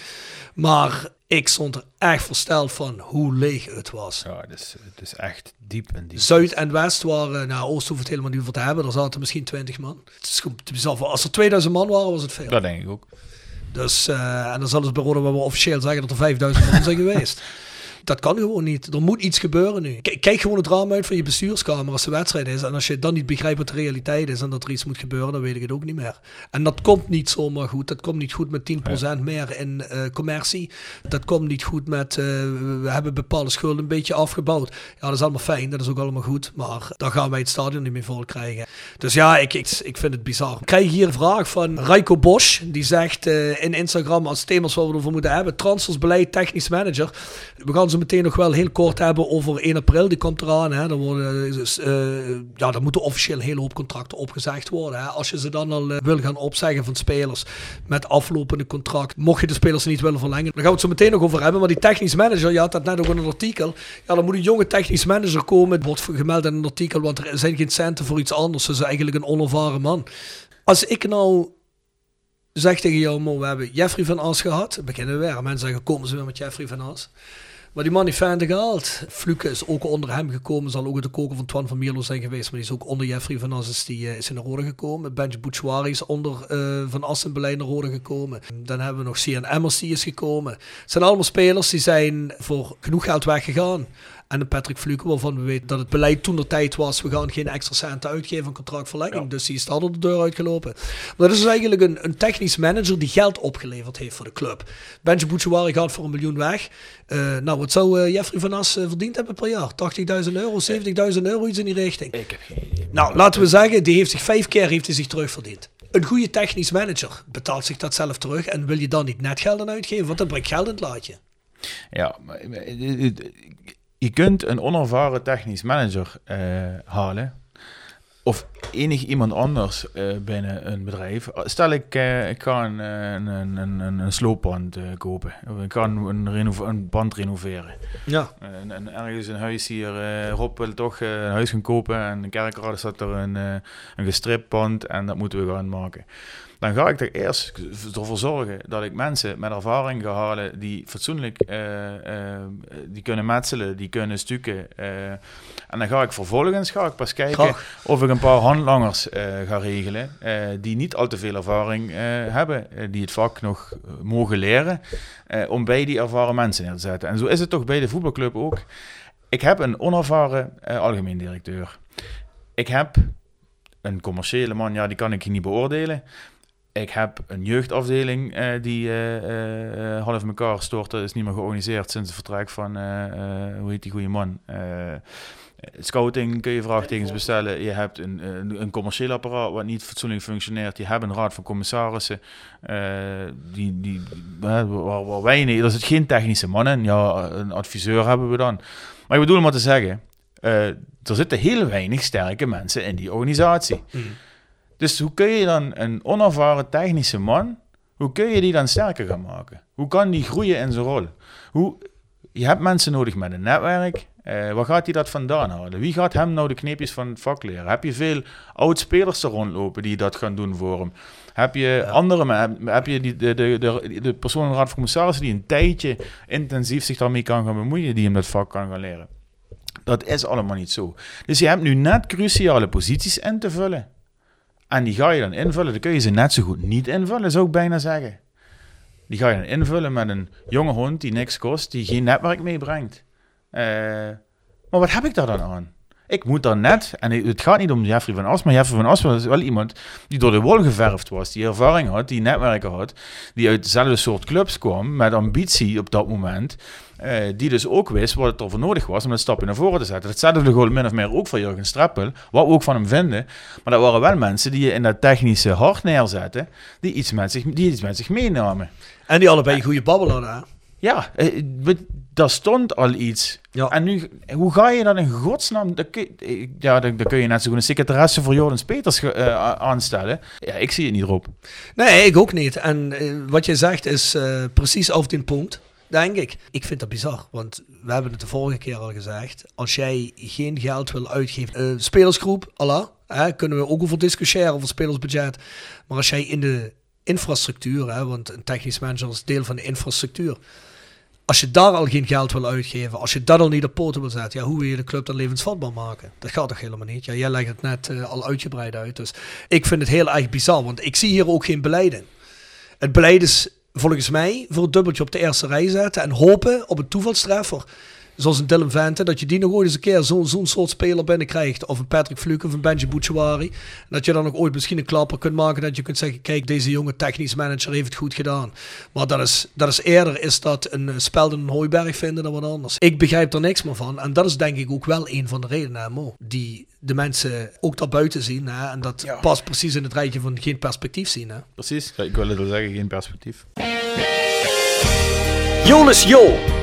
Maar ik stond er echt versteld van hoe leeg het was.
Ja, het is, het is echt diep en diep.
Zuid en West waren, nou Oost hoeft het helemaal niet over te hebben, er zaten misschien 20 man. Het is bizar. Als er 2000 man waren, was het veel.
Dat denk ik ook.
Dus, eh, en dan zal het bij Roda wel officieel zeggen dat er 5000 man zijn geweest. Dat kan gewoon niet. Er moet iets gebeuren nu. K- Kijk gewoon het raam uit van je bestuurskamer als de wedstrijd is. En als je dan niet begrijpt wat de realiteit is en dat er iets moet gebeuren, dan weet ik het ook niet meer. En dat komt niet zomaar goed. Dat komt niet goed met 10% meer in eh, commercie. Dat komt niet goed met, eh, we hebben bepaalde schulden een beetje afgebouwd. Ja, dat is allemaal fijn. Dat is ook allemaal goed. Maar dan gaan wij het stadion niet meer vol krijgen. Dus ja, ik, ik, ik vind het bizar. Ik krijg hier een vraag van Raiko Bosch. Die zegt eh, in Instagram als thema's waar we over moeten hebben. Transfersbeleid, technisch manager. We gaan zo meteen nog wel heel kort hebben over 1 april. Die komt eraan. Hè. Dan, worden, dus, eh, ja, dan moeten officieel een hele hoop contracten opgezegd worden. Hè. Als je ze dan al eh, wil gaan opzeggen van spelers met aflopende contract. Mocht je de spelers niet willen verlengen. Daar gaan we het zo meteen nog over hebben. Maar die technisch manager, je had dat net ook in een artikel. Ja, dan moet een jonge technisch manager komen. Het wordt gemeld in een artikel, want er zijn geen centen voor iets anders. Dus eigenlijk een onervaren man. Als ik nou zeg tegen jou, Mo, we hebben Jeffrey van As gehad. Dan beginnen we weer. Mensen zeggen, komen ze weer met Jeffrey van As. Maar die man heeft Fende gehaald. Fluke is ook onder hem gekomen. Zal ook de koker van Twan van Mierlo zijn geweest. Maar die is ook onder Jeffrey van As is, die, eh, is in de rode gekomen. Benji Bouchouari is onder eh, Van As in beleid naar rode gekomen. Dan hebben we nog Cian Emmers die is gekomen. Het zijn allemaal spelers die zijn voor genoeg geld weggegaan. En een Patrick Fluke, waarvan we weten dat het beleid toen de tijd was, we gaan geen extra centen uitgeven aan contractverlenging. Dus die is daar door de deur uitgelopen. Maar dat is dus eigenlijk een, een technisch manager die geld opgeleverd heeft voor de club. Benji Bouchouari gaat voor een miljoen weg. Eh, nou, wat zou eh, Jeffrey van As eh, verdiend hebben per jaar? 80.000 euro, 70.000 euro, iets in die richting.
Ik heb geen idee.
Nou, laten we zeggen, die heeft zich vijf keer heeft hij zich terugverdiend. Een goede technisch manager betaalt zich dat zelf terug en wil je dan niet net geld aan uitgeven, want dat brengt geld in het laadje.
Ja, maar, je kunt een onervaren technisch manager eh, halen. Of enig iemand anders eh, binnen een bedrijf. Stel ik, eh, ik ga een, eh, een, een, een, een, eh, kopen. Of ik ga een, een, band renoveren.
Ja.
En, en ergens een huis hier, Rob wil toch een huis gaan kopen en in Kerkrade staat er een, een gestript pand en dat moeten we gaan maken. Dan ga ik er eerst ervoor zorgen dat ik mensen met ervaring ga halen die fatsoenlijk die kunnen metselen, die kunnen stukken. en dan ga ik vervolgens ga ik pas kijken
Graag.
of ik een paar eh, ga regelen eh, die niet al te veel ervaring eh, hebben, die het vak nog mogen leren, om bij die ervaren mensen neer te zetten. En zo is het toch bij de voetbalclub ook. Ik heb een onervaren algemeen directeur. Ik heb een commerciële man, ja, die kan ik niet beoordelen. Ik heb een jeugdafdeling die half in elkaar stort. Dat is niet meer georganiseerd sinds het vertrek van, hoe heet die goede man? Scouting kun je vraagtekens bestellen. Je hebt een, een, een commercieel apparaat wat niet fatsoenlijk functioneert. Je hebt een raad van commissarissen. eh, die, die, waar, waar weinig, er zit geen technische man in. Ja, een adviseur hebben we dan. Maar ik bedoel maar te zeggen, eh, er zitten heel weinig sterke mensen in die organisatie. Dus hoe kun je dan een onervaren technische man, hoe kun je die dan sterker gaan maken? Hoe kan die groeien in zijn rol? Hoe, je hebt mensen nodig met een netwerk. Eh, waar gaat hij dat vandaan halen? Wie gaat hem nou de kneepjes van het vak leren? Heb je veel oud-spelers er rondlopen die dat gaan doen voor hem? Heb je andere, heb, heb je die, de, de, de, de persoon in de Raad van Commissarissen die een tijdje intensief zich daarmee kan gaan bemoeien, die hem dat vak kan gaan leren? Dat is allemaal niet zo. Dus je hebt nu net cruciale posities in te vullen. En die ga je dan invullen. Dan kun je ze net zo goed niet invullen, zou ik bijna zeggen. Die ga je dan invullen met een jonge hond die niks kost, die geen netwerk meebrengt. Eh, maar wat heb ik daar dan aan? Ik moet dan net, en het gaat niet om Jeffrey van As, maar Jeffrey van As was wel iemand die door de wol geverfd was, die ervaring had, die netwerken had, die uit dezelfde soort clubs kwam, met ambitie op dat moment, eh, die dus ook wist wat het er voor nodig was om een stapje naar voren te zetten. Hetzelfde gewoon min of meer ook voor Jurgen Streppel, wat we ook van hem vinden, maar dat waren wel mensen die je in dat technische hart neerzetten, die iets met zich, die iets met zich meenamen.
En die allebei een goede babbel hadden. hè?
Ja, eh, daar stond al iets.
Ja.
En nu, hoe ga je dat in godsnaam... Dat kun, je- ja, dan, dan kun je net zo goed een secretaresse voor Jordans Peters a- aanstellen. Ja, ik zie het niet erop.
Nee, ik ook niet. En eh, wat je zegt is eh, precies over die punt, denk ik. Ik vind dat bizar, want we hebben het de vorige keer al gezegd. Als jij geen geld wil uitgeven, spelersgroep, Allah, hè, kunnen we ook over discussiëren, over spelersbudget. Maar als jij in de infrastructuur, hè, want een technisch manager is deel van de infrastructuur. Als je daar al geen geld wil uitgeven, als je dat al niet op poten wil zetten, ja, hoe wil je de club dan levensvatbaar maken? Dat gaat toch helemaal niet? Ja, jij legt het net eh, al uitgebreid uit. Dus ik vind het heel erg bizar, want ik zie hier ook geen beleid in. Het beleid is volgens mij voor het dubbeltje op de eerste rij zetten en hopen op een toevalstreffer. Zoals een Dylan Vente, dat je die nog ooit eens een keer zo'n zo'n soort speler binnenkrijgt. Of een Patrick Fluke of een Benji Bouchouari. Dat je dan ook ooit misschien een klapper kunt maken. Dat je kunt zeggen, kijk, deze jonge technisch manager heeft het goed gedaan. Maar dat is, dat is eerder is dat een eh, speld in een hooiberg vinden dan wat anders. Ik begrijp er niks meer van. En dat is denk ik ook wel een van de redenen, hè, Mo. Die de mensen ook daarbuiten zien. Hè, en dat
Ja.
past precies in het rijtje van geen perspectief zien. Hè.
Precies. Ik wil het wel zeggen, geen perspectief.
Jolis Jo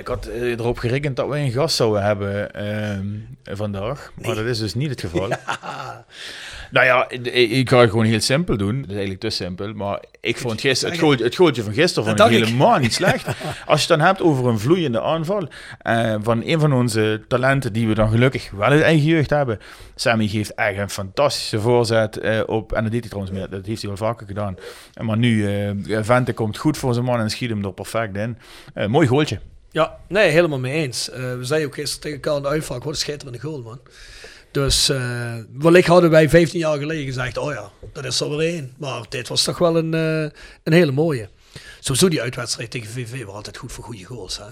Ik had eh, erop gerekend dat we een gast zouden hebben ehm, vandaag. Maar dat is dus niet het geval. Nou ja, ik, ik ga het gewoon heel simpel doen. Dat is eigenlijk te simpel. Maar ik vond gisteren, het, goaltje van gisteren vond
Dat
ik
dacht ik.
helemaal niet slecht. Als je het dan hebt over een vloeiende aanval eh, van een van onze talenten die we dan gelukkig wel in eigen jeugd hebben. Sammy geeft echt een fantastische voorzet eh, op. En dat deed hij trouwens meer. Dat heeft hij wel vaker gedaan. Maar nu, eh Vente komt goed voor zijn man en schiet hem er perfect in. Eh, mooi goaltje.
Ja, nee, helemaal mee eens. Eh, we zeiden ook gisteren tegen elkaar in de wat een schitterende goal, man. Dus eh, wellicht hadden wij 15 jaar geleden gezegd, oh ja, dat is er weer één. Maar dit was toch wel een, eh, een hele mooie. Sowieso die uitwedstrijd tegen VV was altijd goed voor goede goals, hè.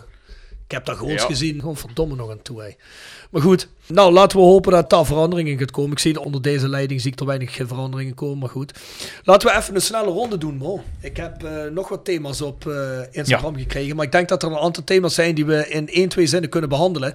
Ik heb daar goals
Ja.
gezien, gewoon verdomme nog aan toe, hè. Maar goed, nou laten we hopen dat daar verandering in gaat komen. Ik zie dat onder deze leiding zie ik er weinig veranderingen komen, maar goed. Laten we even een snelle ronde doen, Mo. Ik heb eh, nog wat thema's op eh, Instagram gekregen, maar ik denk dat er een aantal thema's zijn die we in 1, 2 zinnen kunnen behandelen.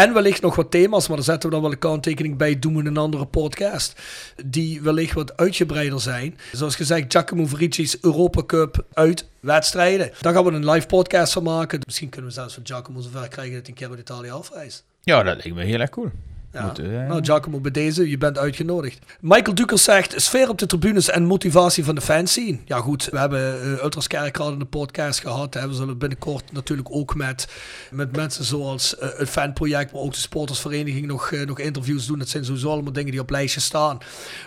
En wellicht nog wat thema's, maar daar zetten we dan wel een kanttekening bij. Doen we een andere podcast. Die wellicht wat uitgebreider zijn. Zoals gezegd, Giacomo Verici's Europa Cup uitwedstrijden. Daar gaan we een live podcast van maken. Misschien kunnen we zelfs van Giacomo zover krijgen dat hij een keer uit Italië afreist.
Ja, dat lijkt me heel erg cool.
Ja.
Moet, eh,
Nou, Giacomo, bij deze, je bent uitgenodigd. Michael Dukers zegt, sfeer op de tribunes en motivatie van de fans zien. Ja goed, we hebben uh, Ultras in de podcast gehad. Hè. We zullen binnenkort natuurlijk ook met, met mensen zoals uh, het fanproject, maar ook de sportersvereniging nog, uh, nog interviews doen. Dat zijn sowieso allemaal dingen die op lijstjes staan.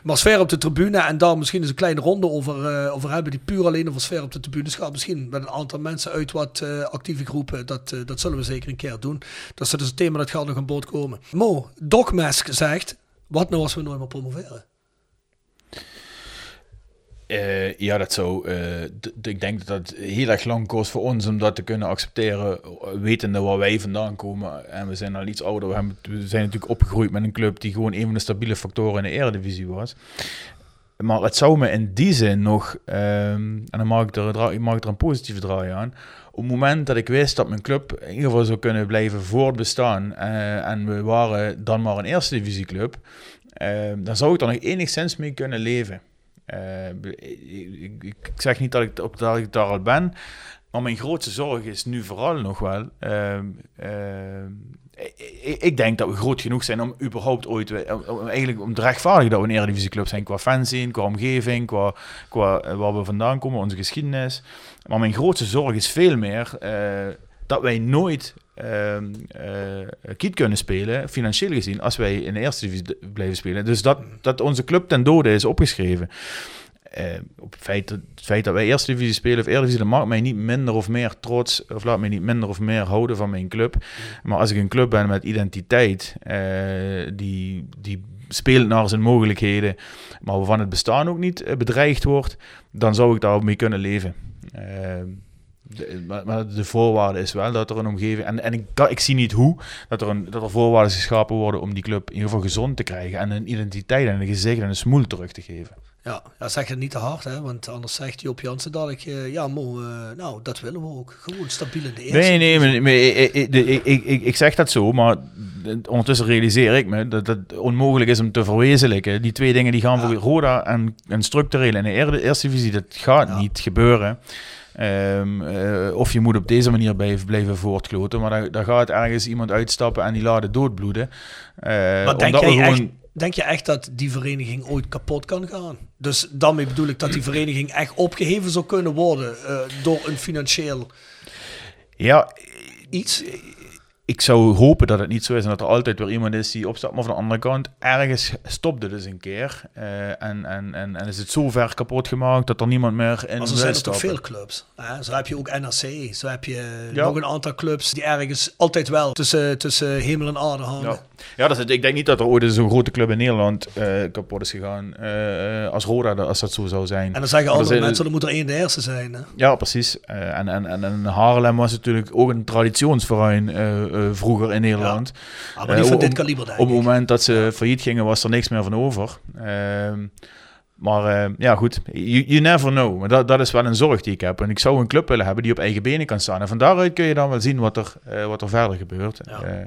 Maar sfeer op de tribune en daar misschien eens een kleine ronde over, over hebben die puur alleen over sfeer op de tribunes gaat. Misschien met een aantal mensen uit wat actieve groepen. Dat, dat zullen we zeker een keer doen. Dus dat is een thema dat gaat nog aan boord komen. Mo, Dogmask zegt, wat nou als we nooit meer promoveren?
Uh, ja, dat zou. Uh, ik denk dat het heel erg lang kost voor ons om dat te kunnen accepteren, wetende waar wij vandaan komen. En we zijn al iets ouder. We, hebben, we zijn natuurlijk opgegroeid met een club die gewoon een van de stabiele factoren in de Eredivisie was. Maar het zou me in die zin nog, ehm, en dan maak ik, maak ik er een positieve draai aan. Op het moment dat ik wist dat mijn club in ieder geval zou kunnen blijven voortbestaan eh, en we waren dan maar een eerste divisieclub, ehm, dan zou ik er nog enigszins mee kunnen leven. Eh, ik, ik, zeg niet dat ik, op, dat ik daar al ben, maar mijn grootste zorg is nu vooral nog wel. Ehm, ehm, ik, denk dat we groot genoeg zijn om überhaupt ooit, eigenlijk om te rechtvaardigen dat we een Eredivisieclub zijn qua fanzine, qua omgeving, qua, qua eh, waar we vandaan komen, onze geschiedenis. Maar mijn grootste zorg is veel meer eh, dat wij nooit eh, kiet kunnen spelen, financieel gezien, als wij in de eerste divisie blijven spelen. Dus dat, dat onze club ten dode is opgeschreven. Eh, op het feit, dat, het feit dat wij eerste divisie spelen of eerste divisie, dat maakt mij niet minder of meer trots, of laat mij niet minder of meer houden van mijn club. Maar als ik een club ben met identiteit, eh, die, die speelt naar zijn mogelijkheden, maar waarvan het bestaan ook niet eh, bedreigd wordt, dan zou ik daar mee kunnen leven. De, maar, de voorwaarde is wel dat er een omgeving. En, en ik, ik zie niet hoe dat er, een, dat er voorwaarden geschapen worden om die club in ieder geval gezond te krijgen. En een identiteit en een gezicht en een smoel terug te geven.
Ja, ja, zeg het niet te hard, hè? want anders zegt Joop Jansen dadelijk, eh, ja, Mo, eh, nou, dat willen we ook. Gewoon stabiel in de eerste.
Nee, nee, maar, maar ik, ik, ik, ik, ik, ik zeg dat zo, maar ondertussen realiseer ik me dat het onmogelijk is om te verwezenlijken. Die twee dingen die gaan
Ja.
voor Roda en, en structureel in de eerste divisie, dat gaat
Ja.
niet gebeuren. Ehm, eh, of je moet op deze manier blijven, blijven voortkloten, maar daar, daar gaat ergens iemand uitstappen en die laat het doodbloeden. Eh,
Maar denk
omdat we
jij
gewoon-
echt, denk je echt dat die vereniging ooit kapot kan gaan? Dus daarmee bedoel ik dat die vereniging echt opgeheven zou kunnen worden eh, door een financieel
Ja,
iets?
Ik zou hopen dat het niet zo is en dat er altijd weer iemand is die opstapt. Maar van de andere kant, ergens stopt het dus een keer. Eh, en, en, en, en is het zo ver kapot gemaakt dat er niemand meer in
Maar zo zijn er toch veel clubs. Hè? Zo heb je ook NRC, zo heb je
Ja.
nog een aantal clubs die ergens altijd wel tussen, tussen hemel en aarde hangen.
Ja, ja dat is, het. ik denk niet dat er ooit zo'n grote club in Nederland eh, kapot is gegaan. eh, als Roda, als dat zo zou zijn.
En dan zeggen
er
andere mensen, er moet er één de eerste zijn. Hè?
Ja, precies. En, en, en, en Haarlem was natuurlijk ook een traditionsverein vroeger in Nederland.
Ah, maar niet
Eh,
van
om-
dit kaliber, denk
Op het moment dat ze failliet gingen, was er niks meer van over. Ehm, maar eh, ja, goed, you, you never know. Maar dat, dat is wel een zorg die ik heb. En ik zou een club willen hebben die op eigen benen kan staan. En van daaruit kun je dan wel zien wat er, eh, wat er verder gebeurt.
Ja.
Eh,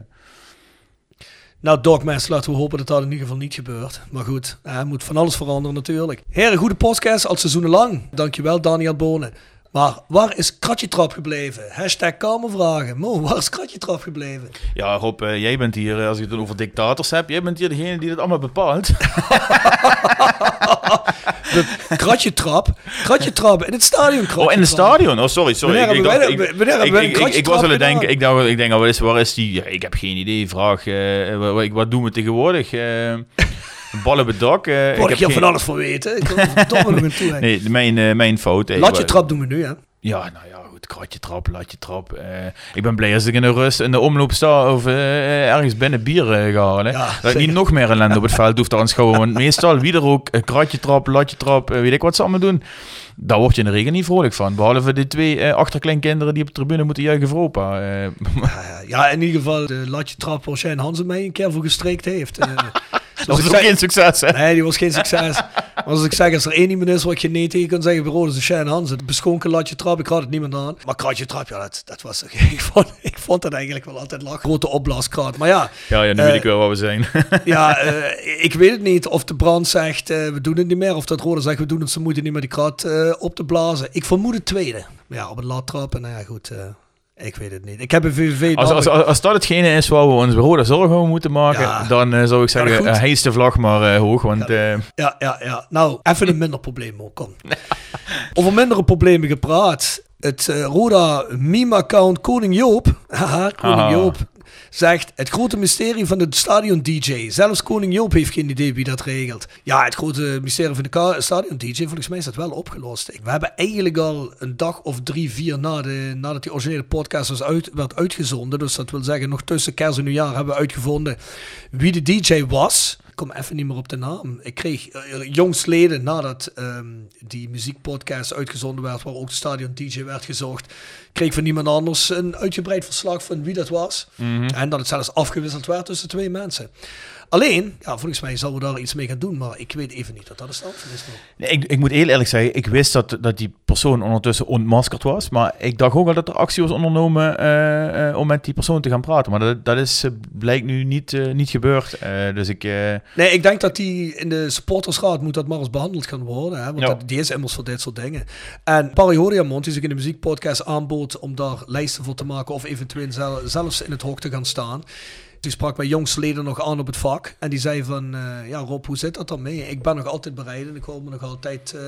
Nou, laten we hopen dat dat in ieder geval niet gebeurt. Maar goed, er moet van alles veranderen natuurlijk. Heren, goede podcast al seizoenen lang. Dankjewel, Daniel Bonen. Maar waar is Kratje Trap gebleven? Hashtag kamervragen. Mo, waar is Kratje Trap gebleven?
ja, Rob, eh, jij bent hier, eh, als je het over dictators hebt, jij bent hier degene die het allemaal bepaalt.
Kratje Trap? Kratje Trap in het stadion.
Oh, in het stadion? Oh, sorry, sorry. Ik- ik dacht- ik- ik- was aan het denken, ik dacht, ik denk, wat, is, waar is die? Ja, ik heb geen idee. Vraag, eh, wat, doen we tegenwoordig? Eh, ballen op het dak? eh,
Word ik
heb
hier
geen-
van alles voor weten? Ik wil er verdomme nog een toe.
Nee, mijn, eh, mijn fout. eh,
Latje Trap doen we nu, hè?
Ja, nou ja, goed. Kratje trap, latje trap. Ik ben blij als ik in de rust in de omloop sta of ergens binnen bier ga halen.
Ja,
dat ik niet nog meer ellende op het veld hoef te aanschouwen. Want meestal, wie er ook, kratje trap, latje trap, weet ik wat ze allemaal doen. Daar word je in de regen niet vrolijk van. Behalve die twee achterkleinkinderen die op de tribune moeten juichen voor opa.
Ja, Ja, in ieder geval de Latje Trap waar Shane Hansen mij een keer voor gestreekt heeft. Eh,
dat
dus ik
ook
zeg-
geen succes, hè?
Nee, die was geen succes. Maar als ik zeg, als er één iemand is wat je nee tegen kan zeggen, bureau, dat is de Shane Hansen. Het beschonken latje trap, ik had het niemand aan. Maar kratje trap, ja, dat, dat was... Ik vond, ik vond dat eigenlijk wel altijd lachen. Grote opblaaskraat. Maar ja,
Ja, ja nu
Eh,
weet ik wel waar we zijn.
ja eh, ik weet het niet of de brand zegt, eh, we doen het niet meer. Of dat Rode zegt, we doen het ze moeite niet meer die kraat eh, op te blazen. Ik vermoed het tweede. Maar ja, op een lat trappen, nou ja, goed... eh, ik weet het niet. Ik heb een VVV...
Als, als, als, als dat hetgene is waar we ons daar zorgen over moeten maken,
Ja.
dan eh, zou ik
Ja,
zeggen,
goed.
uh, hees de vlag maar eh, hoog. Want eh,
Ja, ja, ja. Nou, even een minder probleem ook. Kom. Over mindere problemen gepraat. Het eh, Roda meme-account Koning Joop, haha, Koning. Joop, zegt het grote mysterie van de stadion-dj. Zelfs Koning Joop heeft geen idee wie dat regelt. Ja, het grote mysterie van de ka- stadion-dj, volgens mij is dat wel opgelost. We hebben eigenlijk al een dag of drie, vier na de, nadat die originele podcast was uit, werd uitgezonden. Dus dat wil zeggen, nog tussen kerst en nieuwjaar hebben we uitgevonden wie de DJ was. Ik kom even niet meer op de naam. Ik kreeg uh, jongstleden nadat ehm, die muziekpodcast uitgezonden werd, waar ook de stadion DJ werd gezocht, kreeg van niemand anders een uitgebreid verslag van wie dat was. En dat het zelfs afgewisseld werd tussen twee mensen. Alleen, ja, volgens mij zouden we daar iets mee gaan doen, maar ik weet even niet wat dat de stand van is.
Nee, ik, ik moet heel eerlijk zeggen, ik wist dat, dat die persoon ondertussen ontmaskerd was. Maar ik dacht ook al dat er actie was ondernomen eh, eh, om met die persoon te gaan praten. Maar dat, dat is, eh, blijkt nu niet, niet gebeurd. Dus ik...
Nee, ik denk dat die in de supportersraad moet dat maar eens behandeld gaan worden. Hè? Want
Ja.
dat, die is immers voor dit soort dingen. En Barry Horiamont, die zich in de muziekpodcast aanbood om daar lijsten voor te maken of eventueel zel- zelfs in het hok te gaan staan. Die sprak bij jongsleden nog aan op het vak. En die zei van, eh, ja Rob, hoe zit dat dan mee? Ik ben nog altijd bereid en ik hoor me nog altijd eh,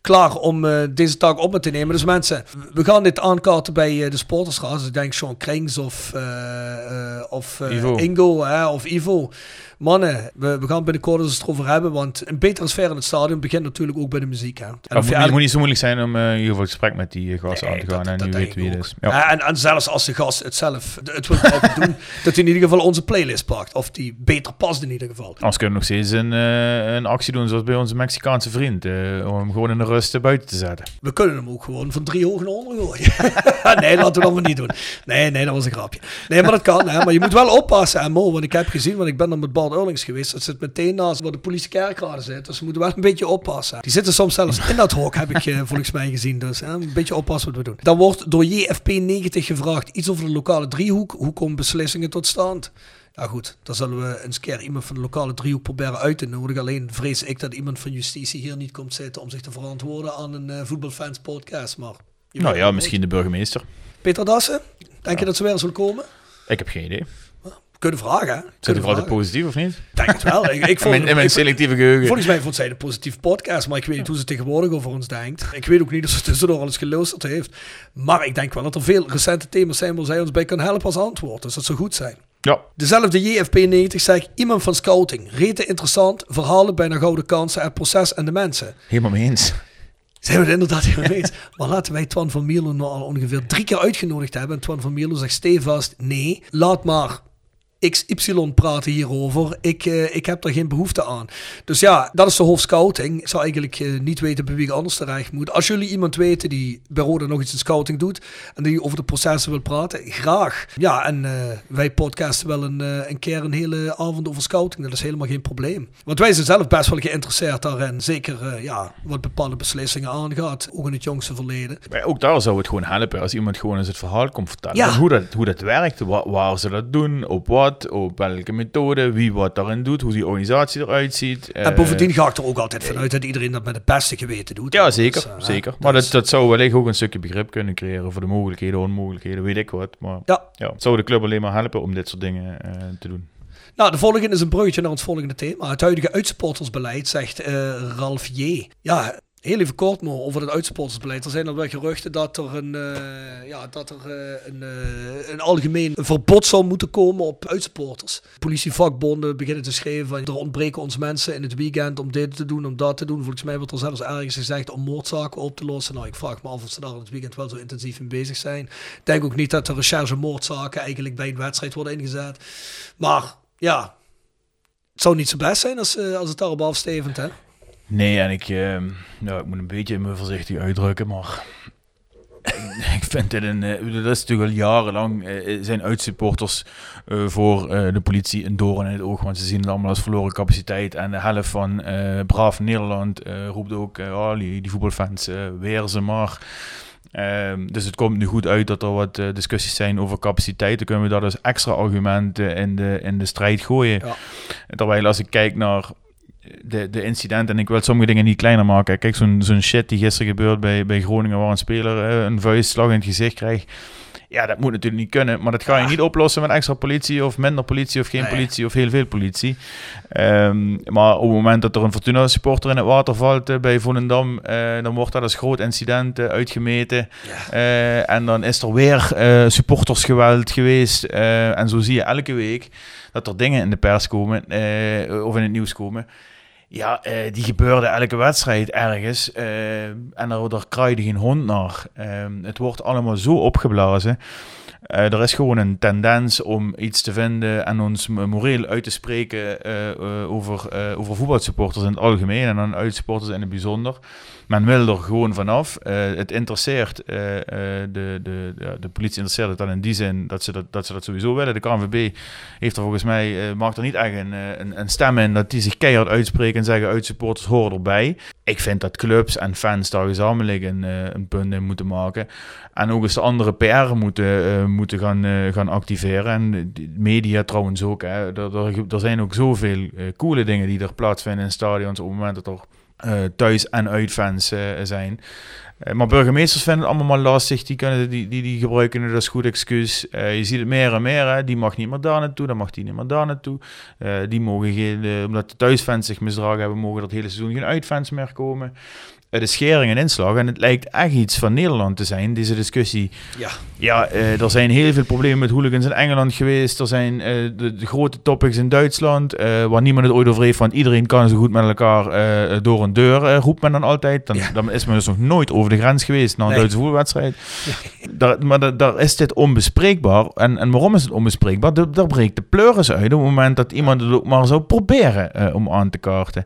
klaar om eh, deze taak op me te nemen. Dus mensen, we gaan dit aankaarten bij eh, de supportersraad. Dus ik denk Sean Krings of, eh, of
Ivo.
Ingo hè, of Ivo. Mannen, we, we gaan binnenkort eens erover hebben, want een betere sfeer in het stadion begint natuurlijk ook bij de muziek. Hè. En
het
of
moet, niet- moet niet zo moeilijk zijn om in ieder geval het gesprek met die gast
Nee,
aan te gaan.
dat-
en nu weet wie het is. Ja.
En, en zelfs als de gast het zelf het wil doen, dat hij in ieder geval onze playlist pakt. Of die beter past in ieder geval.
Anders kunnen we nog steeds een, een actie doen zoals bij onze Mexicaanse vriend. om hem gewoon in de rust eh, buiten te zetten.
We kunnen hem ook gewoon van drie hoog naar onder gooien. nee, laten we dat maar niet doen. Nee, nee, dat was een grapje. Nee, maar dat kan. Hè. Maar je moet wel oppassen, hè, Mo. Want ik heb gezien, want ik ben dan met Bart Eurlings geweest. Dat zit meteen naast waar de politie kerkraden zit. Dus we moeten wel een beetje oppassen. Die zitten soms zelfs in dat hok, heb ik eh, volgens mij gezien. Dus hè, een beetje oppassen wat we doen. Dan wordt door JFP90 gevraagd iets over de lokale driehoek. Hoe komen beslissingen tot stand? Ja goed, dan zullen we eens keer iemand van de lokale driehoek proberen uit te nodigen. Alleen vrees ik dat iemand van justitie hier niet komt zitten om zich te verantwoorden aan een eh, voetbalfans podcast. Maar
Nou ja, misschien de burgemeester.
Peter Dassen, denk je dat ze weer zullen komen?
Ik heb geen idee.
We kunnen vragen, hè?
Voor altijd
vragen.
positief of niet?
Denk het wel. Ik, ik
In
vond,
mijn, in mijn selectieve geheugen.
Volgens mij vond zij de positieve podcast, maar ik weet niet hoe ze tegenwoordig over ons denkt. Ik weet ook niet of ze tussendoor alles geluisterd heeft. Maar ik denk wel dat er veel recente thema's zijn waar zij ons bij kan helpen als antwoord. Dus dat zou goed zijn.
Ja,
Dezelfde JFP90 zegt iemand van scouting. Rete interessant, verhalen bijna gouden kansen, het proces en de mensen.
helemaal mee eens.
Zijn we het inderdaad helemaal eens. Maar laten wij Twan van Mierlo nou al ongeveer drie keer uitgenodigd hebben. En Twan van Mierlo zegt stevast, nee, laat maar XY praten hierover. Ik, eh, ik heb daar geen behoefte aan. Dus ja, dat is de hoofdscouting. Ik zou eigenlijk eh, niet weten bij wie ik anders terecht moet. Als jullie iemand weten die bij Roda nog iets in scouting doet en die over de processen wil praten, graag. Ja, en eh, wij podcasten wel een, een keer een hele avond over scouting. Dat is helemaal geen probleem. Want wij zijn zelf best wel geïnteresseerd daarin. Zeker ja, wat bepaalde beslissingen aangaat, ook in het jongste verleden.
Maar ook daar zou het gewoon helpen als iemand gewoon eens het verhaal komt vertellen.
Ja.
Hoe, dat, hoe dat werkt, wa- waar ze dat doen, op wat, op welke methode, wie wat daarin doet, hoe die organisatie eruit ziet.
En
Eh,
bovendien ga ik er ook altijd vanuit dat iedereen dat met het beste geweten doet.
Ja,
Dus,
zeker.
eh,
zeker. Maar dat, dat zou wellicht ook een stukje begrip kunnen creëren voor de mogelijkheden, onmogelijkheden, weet ik wat. Maar
Ja.
ja, het zou de club alleen maar helpen om dit soort dingen eh, te doen.
Nou, de volgende is een bruggetje naar het volgende thema. Het huidige uitsupportersbeleid, zegt Ralf J. Ja, heel even kort maar over het uitsupportersbeleid. Er zijn al wel geruchten dat er een, eh, ja, dat er, eh, een, eh, een algemeen verbod zou moeten komen op uitsupporters. Politievakbonden beginnen te schrijven van er ontbreken ons mensen in het weekend om dit te doen, om dat te doen. Volgens mij wordt er zelfs ergens gezegd om moordzaken op te lossen. Nou, ik vraag me af of ze daar in het weekend wel zo intensief in bezig zijn. Ik denk ook niet dat de recherche moordzaken eigenlijk bij een wedstrijd worden ingezet. Maar ja, het zou niet zo best zijn als, als het daarop afstevend, hè?
Nee, en ik, eh, nou, ik moet een beetje me voorzichtig uitdrukken, maar ik vind dit een, eh, dat is natuurlijk al jarenlang, eh, zijn uitsupporters eh, voor eh, de politie een doorn in het oog, want ze zien het allemaal als verloren capaciteit en de helft van eh braaf Nederland eh, roept ook, eh, oh, die, die voetbalfans, eh, weer ze maar. Ehm, dus het komt nu goed uit dat er wat eh, discussies zijn over capaciteit. Dan kunnen we dat als extra argumenten in de, in de strijd gooien.
Ja.
Terwijl als ik kijk naar de, de incidenten, en ik wil sommige dingen niet kleiner maken. Kijk, zo'n zo'n shit die gisteren gebeurt bij, bij Groningen, waar een speler een vuistslag in het gezicht krijgt. Ja, dat moet natuurlijk niet kunnen, maar dat ga je niet oplossen met extra politie of minder politie of geen
Nee.
politie of heel veel politie. Ehm, maar op het moment dat er een Fortuna supporter in het water valt eh, bij Volendam, eh, dan wordt dat als groot incident eh, uitgemeten. En dan is er weer supportersgeweld geweest. En zo zie je elke week dat er dingen in de pers komen of in het nieuws komen. Ja, eh, die gebeurde elke wedstrijd ergens. eh, en er, daar kraaide geen hond naar. Ehm, het wordt allemaal zo opgeblazen. Eh, er is gewoon een tendens om iets te vinden en ons moreel uit te spreken over, over voetbalsupporters in het algemeen en dan uitsupporters in het bijzonder. Men wil er gewoon vanaf. Eh, het interesseert, eh, eh, de, de, de, politie interesseert het dan in die zin dat ze dat, dat ze dat sowieso willen. De KNVB heeft er volgens mij, maakt er niet echt een, een, stem in dat die zich keihard uitspreken en zeggen uitsupporters horen erbij. Ik vind dat clubs en fans daar gezamenlijk een, een punt in moeten maken. En ook eens de andere PR moeten, moeten gaan, gaan activeren. En media trouwens ook. Hè. Er, er, er zijn ook zoveel coole dingen die er plaatsvinden in stadions op het moment dat er eh, thuis- en uitfans eh, zijn. Eh, maar burgemeesters vinden het allemaal maar lastig. Die, kunnen, die, die, die gebruiken het als goed excuus. Je ziet het meer en meer. Hè. Die mag niet meer daar naartoe, dan mag die niet meer daar naartoe. Die mogen geen, omdat de thuisfans zich misdragen hebben, mogen het hele seizoen geen uitfans meer komen. Eh, de schering en inslag. En het lijkt echt iets van Nederland te zijn, deze discussie.
Ja.
Ja, eh, er zijn heel veel problemen met hooligans in Engeland geweest. Er zijn eh, de, de grote topics in Duitsland, eh, waar niemand het ooit over heeft. Want iedereen kan zo goed met elkaar door een deur, roept men dan altijd. Dan,
Ja.
dan is men dus nog nooit over de grens geweest naar een
Nee.
Duitse voetbalwedstrijd. Daar, maar da- daar is dit onbespreekbaar. En, en waarom is het onbespreekbaar? Da- Daar breekt de pleuris uit op het moment dat iemand het ook maar zou proberen om aan te kaarten.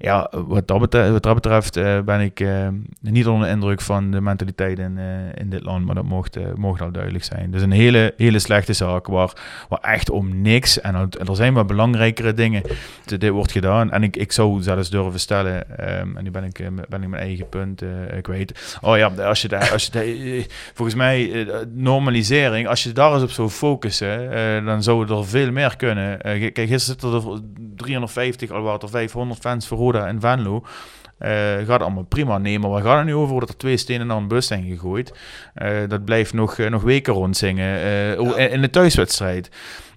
Ja, wat dat betreft, wat eh, ben ik eh, niet onder de indruk van de mentaliteit in, eh, in dit land, maar dat mocht, mocht al duidelijk zijn. Dus een hele, hele slechte zaak waar, waar echt om niks, en er- zijn wel belangrijkere dingen, dit wordt gedaan. En ik, ik zou zelfs durven stellen, ehm, en nu ben ik, ben ik mijn eigen punt kwijt. Oh ja, als je, daar- als je volgens mij, normalisering, als je daar eens op zou focussen, dan zou er veel meer kunnen. Kijk, gisteren zitten er 350, al waren er 500 fans voor Roda en Venlo. Eh, gaat allemaal prima. Nee, maar waar gaat het nu over? Dat er twee stenen naar een bus zijn gegooid. Eh, dat blijft nog, eh, nog weken rondzingen. in, de thuiswedstrijd.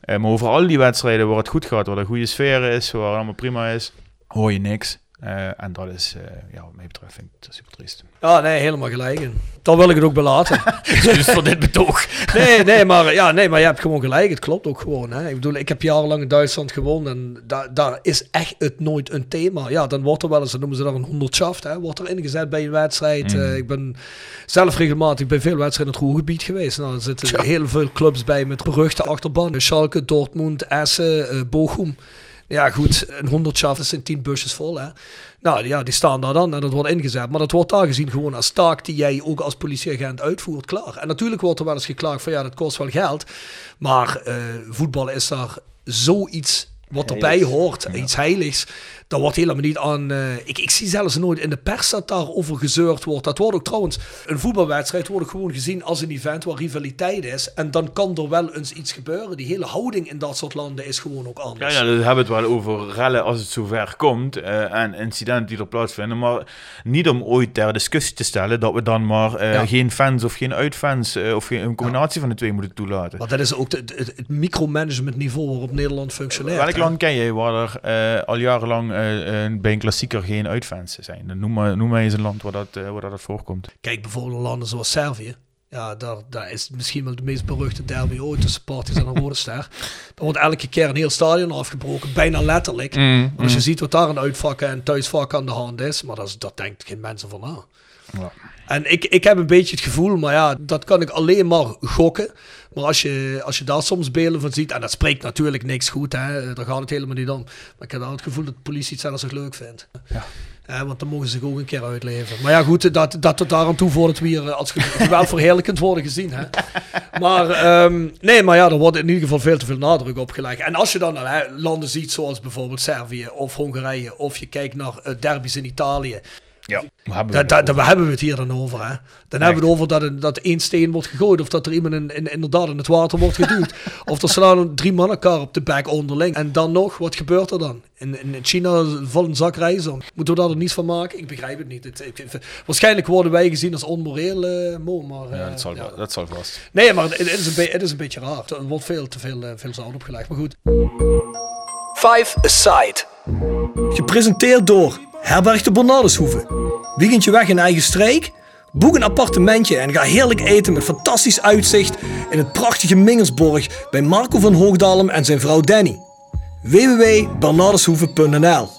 Maar over al die wedstrijden waar het goed gaat, waar er een goede sfeer is, waar het allemaal prima is, hoor je niks. Eh, en dat is, eh, ja, wat mij betreft, vind ik super triest.
Ja, nee, helemaal gelijk. in. Daar wil ik het ook belaten.
dus voor dit betoog.
Nee, nee, maar, ja, nee, maar je hebt gewoon gelijk. Het klopt ook gewoon. Hè. Ik bedoel, ik heb jarenlang in Duitsland gewoond en da daar is echt het nooit een thema. Ja, dan wordt er wel eens, dan noemen ze dat een honderdschaft, hè, wordt er ingezet bij een wedstrijd.
Mm.
Eh, ik ben zelf regelmatig bij veel wedstrijden in het Ruhrgebied geweest. Nou, er zitten heel veel clubs bij met beruchte achterban. Schalke, Dortmund, Essen, Bochum. Ja, goed, een honderdschaft, dat zijn tien busjes vol, hè. Nou ja, die staan daar dan en dat wordt ingezet. Maar dat wordt daar gezien gewoon als taak die jij ook als politieagent uitvoert, klaar. En natuurlijk wordt er wel eens geklaagd van ja, dat kost wel geld. Maar eh voetbal is daar zoiets wat erbij hoort, iets heiligs. Daar wordt helemaal niet aan... eh, ik, ik zie zelfs nooit in de pers dat daarover gezeurd wordt. Dat wordt ook trouwens... Een voetbalwedstrijd wordt gewoon gezien als een event waar rivaliteit is. En dan kan er wel eens iets gebeuren. Die hele houding in dat soort landen is gewoon ook
Ja,
anders.
ja, hebben we het wel over rellen als het zover komt eh, en incidenten die er plaatsvinden. Maar niet om ooit ter discussie te stellen dat we dan maar eh,
Ja.
geen fans of geen uitfans of geen, een combinatie van de twee moeten toelaten.
Maar dat is ook het, het micromanagement niveau waarop Nederland functioneert.
Welk land ken je waar er al jarenlang bij een klassieker geen uitfans zijn? Dan Noem maar, noem maar eens een land waar dat, eh, waar dat voorkomt.
Kijk bijvoorbeeld naar landen zoals Servië. Ja, daar, daar is misschien wel de meest beruchte derby ooit tussen Partizan en Rode Ster. Er wordt elke keer een heel stadion afgebroken, bijna letterlijk.
Mm,
Als je ziet wat daar een uitvakken en thuisvakken aan de hand is, maar dat, is, dat denkt geen mensen van na.
Ja.
En ik, ik heb een beetje het gevoel, maar ja, dat kan ik alleen maar gokken. Maar als je, als je daar soms beelden van ziet, en dat spreekt natuurlijk niks goed, hè, daar gaat het helemaal niet om. Maar ik heb dan het gevoel dat de politie het zelfs nog leuk vindt.
Ja.
Eh, want dan mogen ze zich ook een keer uitleven. Maar ja, goed, dat, dat tot daar aan toe voordat we hier eh, als ge- geweld verheerlijkend worden gezien. Hè. Maar ehm, nee, maar ja, er wordt in ieder geval veel te veel nadruk op gelegd. En als je dan hè, landen ziet zoals bijvoorbeeld Servië of Hongarije, of je kijkt naar eh, derbies in Italië,
Ja, we hebben
da, da, daar hebben we het hier dan over. Hè? Dan hebben we het over dat, er- dat één steen wordt gegooid. Of dat er iemand in, in- inderdaad in het water wordt geduwd. of er slaan drie mannen elkaar op de bek onderling. En dan nog, wat gebeurt er dan? In, in China valt een zak om. Moeten we daar er niets van maken? Ik begrijp het niet. Het, ik- ik- waarschijnlijk worden wij gezien als onmoreel, eh, Mo. Maar,
ja,
eh,
dat, zal,
ja.
dat zal vast.
Nee, maar het, het is een be- het is een beetje raar. Er wordt veel te veel, eh, veel zout opgelegd. Maar goed. Five Aside. Gepresenteerd door Herberg de Bernardeshoeve. Weekendje weg in eigen streek? Boek een appartementje en ga heerlijk eten met fantastisch uitzicht in het prachtige Mingersborg bij Marco van Hoogdalem en zijn vrouw Danny. www.bernardeshoeve.nl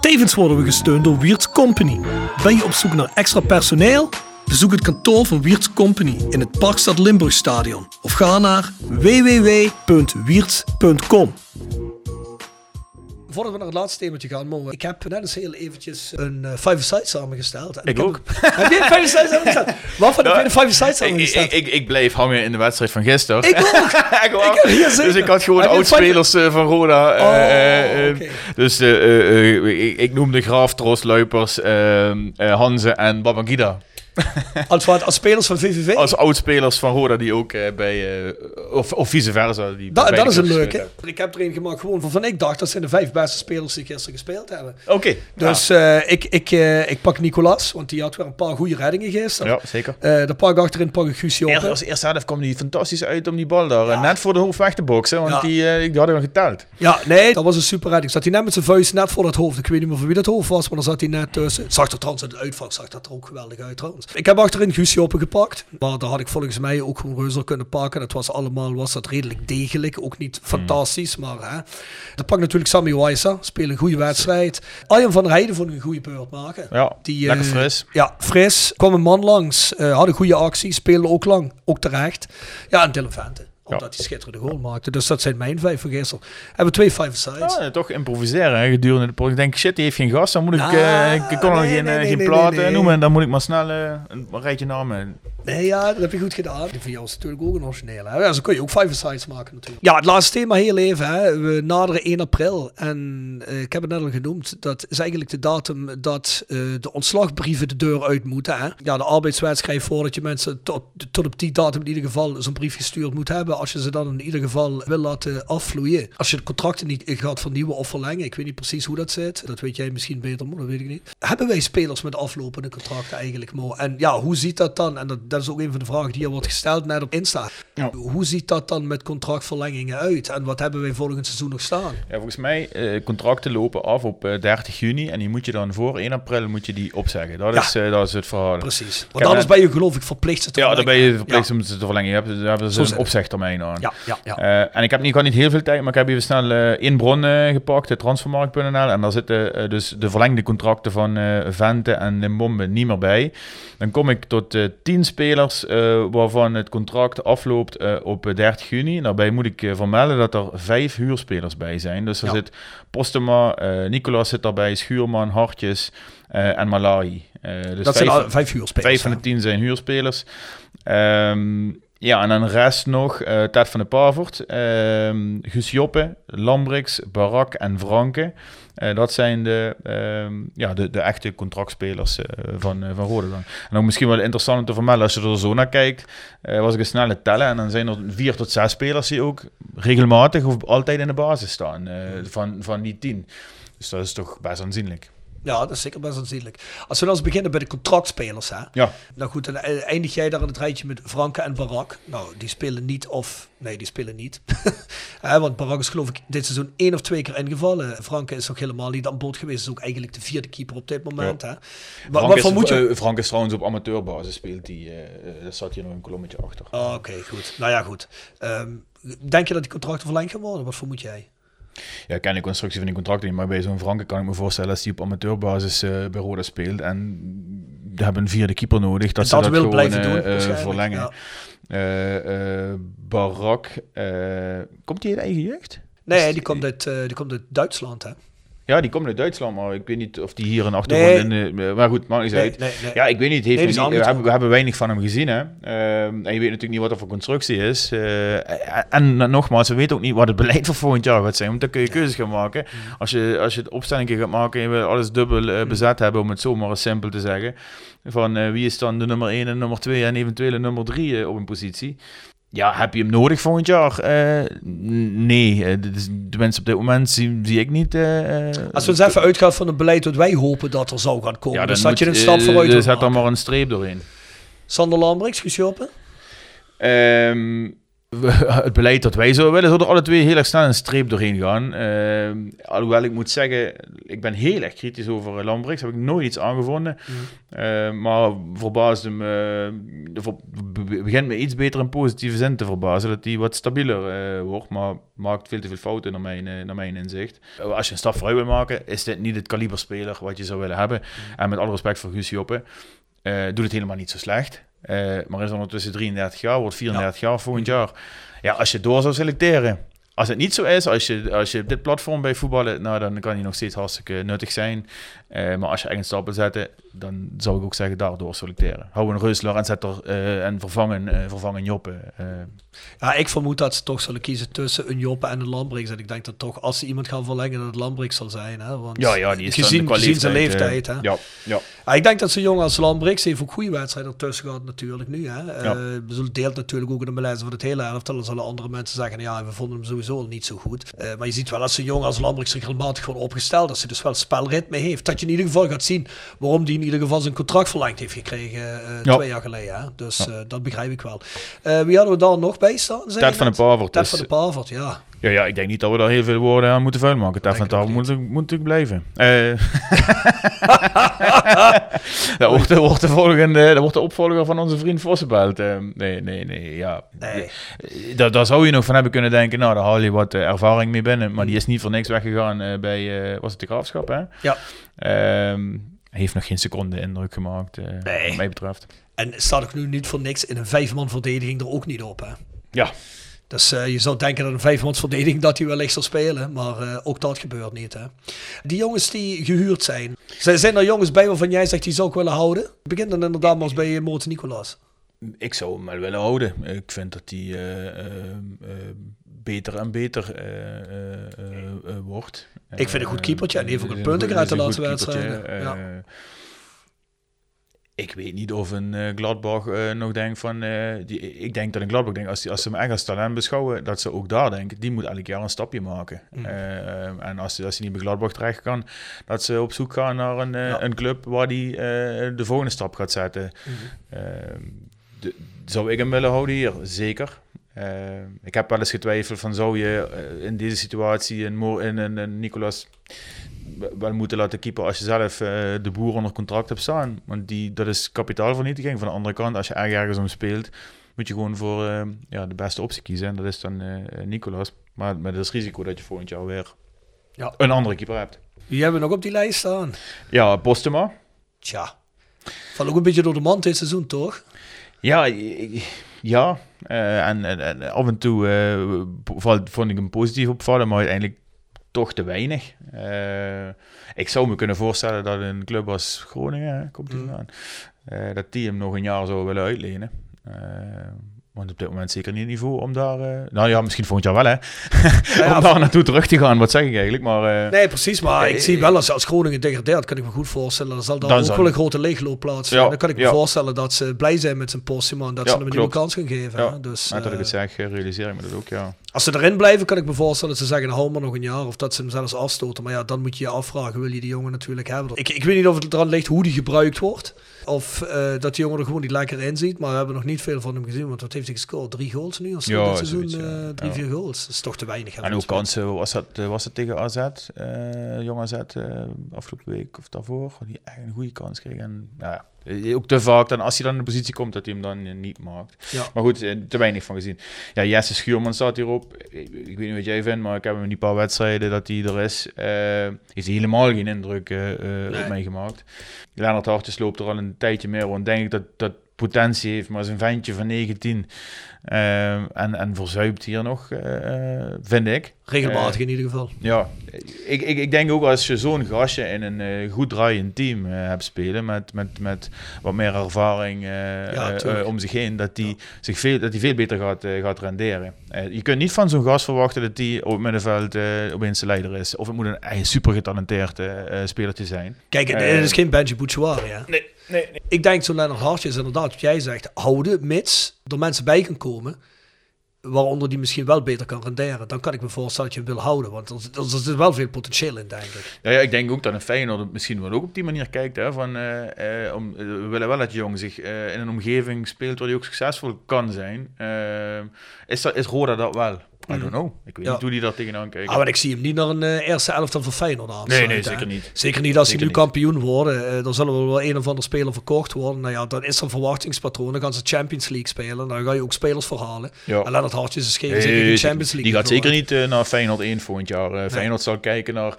Tevens worden we gesteund door Wiert's Company. Ben je op zoek naar extra personeel? Bezoek het kantoor van Wiert's Company in het Parkstad Limburgstadion of ga naar www.wiert.com.
Voordat we naar het laatste themaatje gaan, ik heb net eens heel eventjes een uh, five side samengesteld. En
Ik
heb
ook.
heb je een five side samengesteld? Waarvan heb je een five side
Ik,
samengesteld?
ik, ik, ik bleef hangen in de wedstrijd van gisteren.
Ik ook. Ik heb
dus ik had gewoon
Heb
oudspelers eh, van Roda. eh,
Oh,
eh, eh. Dus eh, eh, eh, ik, noemde Graaf, Tros, Luipers, eh, eh, Hanze en Babangida.
Als, wat, als spelers van VVV?
Als oudspelers van Roda die ook eh, bij... eh, of, of vice versa. Die
Da-
bij
dat is een
clubs
leuke.
gespeeld
Ik heb er een gemaakt gewoon van ik dacht dat zijn de vijf beste spelers die gisteren gespeeld hebben.
hebben. Oké.
Dus eh, ik, ik, eh, ik pak Nicolas, want die had weer een paar goede reddingen gisteren.
ja. zeker.
Eh de pak ik achterin pak ik Guusje op.
Eerst, als eerste helft kwam die fantastisch uit om die bal daar eh, net voor de hoofd weg te boksen. Want
Ja.
die, eh, die hadden we geteld.
Ja, nee, dat was een super redding. Zat hij net met zijn vuist net voor dat hoofd. Ik weet niet meer van wie dat hoofd was, maar dan zat hij net tussen. Zag er trouwens uit de uitvak, zag dat er ook geweldig uit trouwens. Ik heb achterin Guusje opgepakt. Maar daar had ik volgens mij ook gewoon Reuzel kunnen pakken. Dat was allemaal, was dat redelijk degelijk. Ook niet fantastisch, maar hè. Dan pak ik natuurlijk Sammy Wijsa. Speel een goede wedstrijd. Arjen van der Heijden vond ik een goede beurt maken.
Ja,
Die,
lekker
eh,
fris.
Ja, fris. Kwam een man langs. eh, had een goede actie. Speelde ook lang. Ook terecht. Ja, en Dylan Vente. Omdat hij schitterende goal maakte. Dus dat zijn mijn vijf gisteren. Hebben we twee five sides.
Ja, toch improviseren hè, gedurende de podcast. Ik denk, shit, die heeft geen gas. Dan moet ik,
Ah,
ik kon nog
nee,
geen,
nee,
eh, geen
nee,
platen noemen. Dan moet ik maar snel eh, een rijtje namen.
Nee, ja, dat heb je goed gedaan. Die van jou is natuurlijk ook een originele. Hè? Ja, zo kun je ook five sides maken natuurlijk. Ja, het laatste thema heel even. Hè? We naderen 1 april. En ik heb het net al genoemd. Dat is eigenlijk de datum dat de ontslagbrieven de deur uit moeten. Hè? Ja, de arbeidswet schrijft voor dat je mensen tot, tot op die datum in ieder geval zo'n brief gestuurd moet hebben. Als je ze dan in ieder geval wil laten afvloeien. Als je de contracten niet gaat vernieuwen of verlengen. Ik weet niet precies hoe dat zit. Dat weet jij misschien beter, maar dat weet ik niet. Hebben wij spelers met aflopende contracten eigenlijk, Mo? En ja, hoe ziet dat dan? En dat, dat is ook een van de vragen die hier wordt gesteld net op Insta.
Ja.
Hoe ziet dat dan met contractverlengingen uit? En wat hebben wij volgend seizoen nog staan?
Ja, volgens mij, eh, contracten lopen af op eh, 30 juni. En die moet je dan voor 1 april moet je die opzeggen. Dat,
Ja.
is, eh, dat is het verhaal.
Precies. Want anders ben je geloof ik verplicht ze te
Ja, dan ben je verplicht om ze te verlengen. Je hebt, hebben ze een
het.
Aan.
Ja, ja, ja.
Eh, en ik heb niet, ik had niet heel veel tijd, maar ik heb even snel eh één bron gepakt, de transfermarkt.nl. En daar zitten eh, dus de verlengde contracten van Vente en Limbombe niet meer bij. Dan kom ik tot 10 spelers waarvan het contract afloopt op eh, 30 juni. Daarbij moet ik vermelden dat er vijf huurspelers bij zijn. Dus er
Ja.
zit Postema, Nicolas zit daarbij, Schuurman, Hartjes en Malahi. Eh, dus
dat zijn
vijf-
al vijf uur spelers.
Vijf van de tien zijn huurspelers. Ehm, ja, en dan rest nog uh, Ted van de Pavert, ehm Guus Joppe, Lambrix, Barak en Franke. Uh, dat zijn de, ehm, ja, de, de echte contractspelers uh, van, uh, van Rode dan. En dan misschien wel interessant om te vermelden, als je er zo naar kijkt, uh, was ik een snelle tellen en dan zijn er vier tot zes spelers die ook regelmatig of altijd in de basis staan uh, van, van die tien. Dus dat is toch best aanzienlijk.
Ja, dat is zeker best aanzienlijk. Als we dan eens beginnen bij de contractspelers, hè.
Ja.
Nou goed, dan eindig jij daar in het rijtje met Franke en Barak. Nou, die spelen niet of... Nee, die spelen niet. want Barak is geloof ik dit seizoen één of twee keer ingevallen. Franke is nog helemaal niet aan boord geweest. Is ook eigenlijk de vierde keeper op dit moment, ja. hè.
Frank, wat is, moet je... uh, Frank is trouwens op amateurbasis speelt. Die, uh, daar zat hier nog een kolommetje achter.
Oh, Oké, okay, goed. Nou ja, goed. Um, denk je dat die contracten verlengd gaan worden? Wat vermoed jij?
Ja, ik ken de constructie van die contracten niet, maar bij zo'n Franke kan ik me voorstellen als die op amateurbasis uh, bij Roda speelt en we hebben een vierde keeper nodig, dat,
dat
ze dat
wil blijven doen,
uh, verlengen. Ja. Uh, Barak, komt hij uit eigen jeugd?
Nee, die komt uit, die komt uit Duitsland, hè?
Ja, die komt uit Duitsland, maar ik weet niet of die hier een achtergrond
nee.
in... Uh, maar goed, maakt niet
nee,
uit.
Nee.
Ja, ik weet niet, heeft niet, we, hebben, we hebben weinig van hem gezien. Hè. Uh, en je weet natuurlijk niet wat er voor constructie is. Uh, en nogmaals, we weten ook niet wat het beleid voor volgend jaar gaat zijn. Want dan kun je keuzes gaan maken. Als je, als je het opstelling gaat maken en je wil alles dubbel uh, bezet hebben, om het zomaar eens simpel te zeggen. Van wie is dan de nummer 1 en nummer 2 en eventueel nummer 3 op een positie. Ja, heb je hem nodig volgend jaar? Uh, nee, uh, de mensen op dit moment zie, zie ik niet. Uh,
Als we eens even uitgaan van het beleid dat wij hopen dat er zou gaan komen,
ja,
dan,
moet,
je een stap vooruit.
Dus zet er maar een streep doorheen.
Sander Lambrix, geschopen?
Um, het beleid dat wij zo willen, er alle twee heel erg snel een streep doorheen gaan. Uh, alhoewel ik moet zeggen, ik ben heel erg kritisch over Lambrix. Heb ik nooit iets aangevonden. Mm. Uh, maar verbaasde me, begint me iets beter in positieve zin te verbazen. Dat hij wat stabieler uh, wordt, maar maakt veel te veel fouten naar mijn, naar mijn inzicht. als je een stap vooruit wil maken, is dit niet het kaliberspeler wat je zou willen hebben. Mm. En met alle respect voor Guus Joppe, doet het helemaal niet zo slecht. Uh, maar is ondertussen 33 jaar, wordt 34 jaar volgend jaar. Ja, als je door zou selecteren, als het niet zo is, als je, als je op dit platform bij voetballen, nou, dan kan hij nog steeds hartstikke nuttig zijn. Uh, maar als je echt een stap wil zetten, dan zou ik ook zeggen daardoor selecteren. Hou een Reusler en zet er uh, en vervangen, uh, vervangen Joppe.
Ja, ik vermoed dat ze toch zullen kiezen tussen een Joppe en een Lambrix. En ik denk dat toch, als ze iemand gaan verlengen, dat het Lambrix zal zijn. Hè? Want
ja, ja, die is
gezien, gezien zijn leeftijd. hè?
Ja, ja.
ja. ik denk dat zo'n jongen als Lambrix heeft ook goede wedstrijden ertussen gehad natuurlijk nu. Hè? Ja. Deelt natuurlijk ook in de beleid van het hele elftal. Dan zullen andere mensen zeggen, ja, we vonden hem sowieso niet zo goed. Uh, maar je ziet wel als zo'n jongen als Lambrix regelmatig gewoon opgesteld. Dat ze dus wel spelritme heeft. Dat je in ieder geval gaat zien waarom die in ieder geval zijn contract verlengd heeft gekregen uh, twee jaar geleden. Hè? Dus ja. dat begrijp ik wel. wie hadden we daar nog bij staan?
Ted van de Pavert.
Ted van de Pavert, ja.
Ja, ja, ik denk niet dat we daar heel veel woorden aan moeten vuil maken. Ted van de Pavert moet, moet natuurlijk blijven. Uh, dat, wordt, dat, wordt de volgende, dat wordt de opvolger van onze vriend Vossenbelt. Uh, nee, nee, nee, ja.
Nee.
Daar, daar zou je nog van hebben kunnen denken, nou, daar haal je wat ervaring mee binnen. Maar die is niet voor niks weggegaan bij, was het de Graafschap, hè?
Ja.
Uh, heeft nog geen seconde indruk gemaakt,
nee.
wat mij betreft.
En staat ook nu niet voor niks in een vijfman verdediging er ook niet op, hè?
Ja.
Dus uh, je zou denken dat een vijfmans verdediging dat hij wellicht zal spelen, maar uh, ook dat gebeurt niet. Hè? Die jongens die gehuurd zijn, zijn er jongens bij waarvan jij zegt die zou ik willen houden? Begin dan inderdaad maar eens bij Moorten Nicolaas.
Ik zou hem wel willen houden. Ik vind dat hij beter en beter wordt.
Ik vind een goed keepertje en heeft ook een punten uit de laatste wedstrijden. Ja
ik weet niet of een uh, Gladbach uh, nog denkt van... Uh, die, ik denk dat een Gladbach denkt, als, die, als ze hem echt als talent beschouwen... dat ze ook daar denken, die moet elk jaar een stapje maken. Mm. en als, als hij niet bij Gladbach terecht kan... dat ze op zoek gaan naar een, ja. een club waar hij de volgende stap gaat zetten. Mm. De, zou ik hem willen houden hier? Zeker. ik heb wel eens getwijfeld van zou je in deze situatie een, een, een, een Nicolas wel moeten laten keeper als je zelf uh, de boer onder contract hebt staan. Want die, dat is kapitaalvernietiging. Van de andere kant, als je ergens om speelt, moet je gewoon voor uh, ja, de beste optie kiezen. En dat is dan uh, Nicolas. Maar met het risico dat je volgend jaar weer
ja.
een andere keeper hebt.
Wie hebben we nog op die lijst staan?
Ja, Postema.
Tja, valt ook een beetje door de mand dit seizoen, toch?
Ja, ja. en, en, en, af en toe vond ik hem positief opvallen, maar uiteindelijk toch te weinig. Uh, ik zou me kunnen voorstellen dat een club als Groningen, komt die mm. aan, uh, dat die hem nog een jaar zou willen uitlenen. Want op dit moment zeker niet het niveau om daar... Uh, nou ja, misschien volgend jaar wel, hè. Ja, om daar naartoe terug te gaan, wat zeg ik eigenlijk. Maar, uh,
nee, precies. Maar ik zie wel, als, als Groningen degradeert, kan ik me goed voorstellen. Dan zal daar ook wel een grote leegloop plaatsvinden. Ja, dan kan ik me voorstellen dat ze blij zijn met zijn postje, en dat ze hem een nieuwe kans gaan geven.
Ja,
dus,
uh, dat ik het zeg, realiseer ik me dat ook, ja.
Als ze erin blijven, kan ik me voorstellen dat ze zeggen, hou maar nog een jaar. Of dat ze hem zelfs afstoten. Maar ja, dan moet je je afvragen, wil je die jongen natuurlijk hebben? Ik, ik weet niet of het eraan ligt hoe die gebruikt wordt. Of uh, dat die jongen er gewoon niet lekker in ziet. Maar we hebben nog niet veel van hem gezien. Want wat heeft hij gescoord? Drie goals nu? Of zo
ja,
dit seizoen?
Zoiets, ja.
Uh, drie,
ja.
vier goals. Dat is toch te weinig.
En ook kansen, was dat, was het tegen AZ? Uh, jong AZ, afgelopen week of daarvoor. Die echt een goede kans kreeg. En, nou ja, ook te vaak dan als hij dan in de positie komt dat hij hem dan niet maakt.
Ja.
Maar goed, te weinig van gezien. Ja, Jesse Schuurman staat hierop. Ik, ik, weet niet wat jij vindt, maar ik heb hem in die paar wedstrijden dat hij er is, uh, heeft hij helemaal geen indruk uh, nee. op mij gemaakt. Lennart Hartjes loopt er al een tijdje meer rond. Denk ik dat dat potentie heeft, maar zijn ventje van 19 uh, en, en verzuipt hier nog, uh, vind ik.
Regelmatig in ieder geval.
Ja, ik, ik, ik denk ook als je zo'n gastje in een uh, goed draaiend team hebt spelen, met, met, met wat meer ervaring ja, om zich heen, dat die, ja. zich veel, dat die veel beter gaat, gaat renderen. je kunt niet van zo'n gast verwachten dat die op het middenveld opeens de leider is. Of het moet een super getalenteerd spelertje zijn.
Kijk, het is geen Benji Bouchouari, ja?
Nee. Nee, nee.
Ik denk zo Lennart Hartje is inderdaad wat jij zegt, houden, mits er mensen bij kan komen waaronder die misschien wel beter kan renderen, dan kan ik me voorstellen dat je hem wil houden. Want er, er, zit wel veel potentieel in, denk ik.
Ja, ja, ik denk ook dat een Feyenoord misschien wel ook op die manier kijkt. Hè, van, eh, eh, eh, we willen wel dat de jongen zich in een omgeving speelt waar hij ook succesvol kan zijn. Is, dat, is dat wel? I don't know. Ik weet.
Ja.
niet hoe die daar tegenaan kijkt.
Ah, maar ik zie hem niet naar een eh, eerste elftal van Feyenoord aan.
nee, nee, zeker niet.
Zeker niet als ze nu
niet.
kampioen worden. Eh dan zullen er wel een of andere speler verkocht worden. Nou ja, dan is er een verwachtingspatroon. Dan gaan ze Champions League spelen. Dan ga je ook spelers verhalen.
Ja.
En Lennart Hartjes is geen,
Nee,
zeker geen
zeker-
Champions League.
Die gaat zeker niet eh, naar Feyenoord 1 volgend jaar. Feyenoord zal kijken naar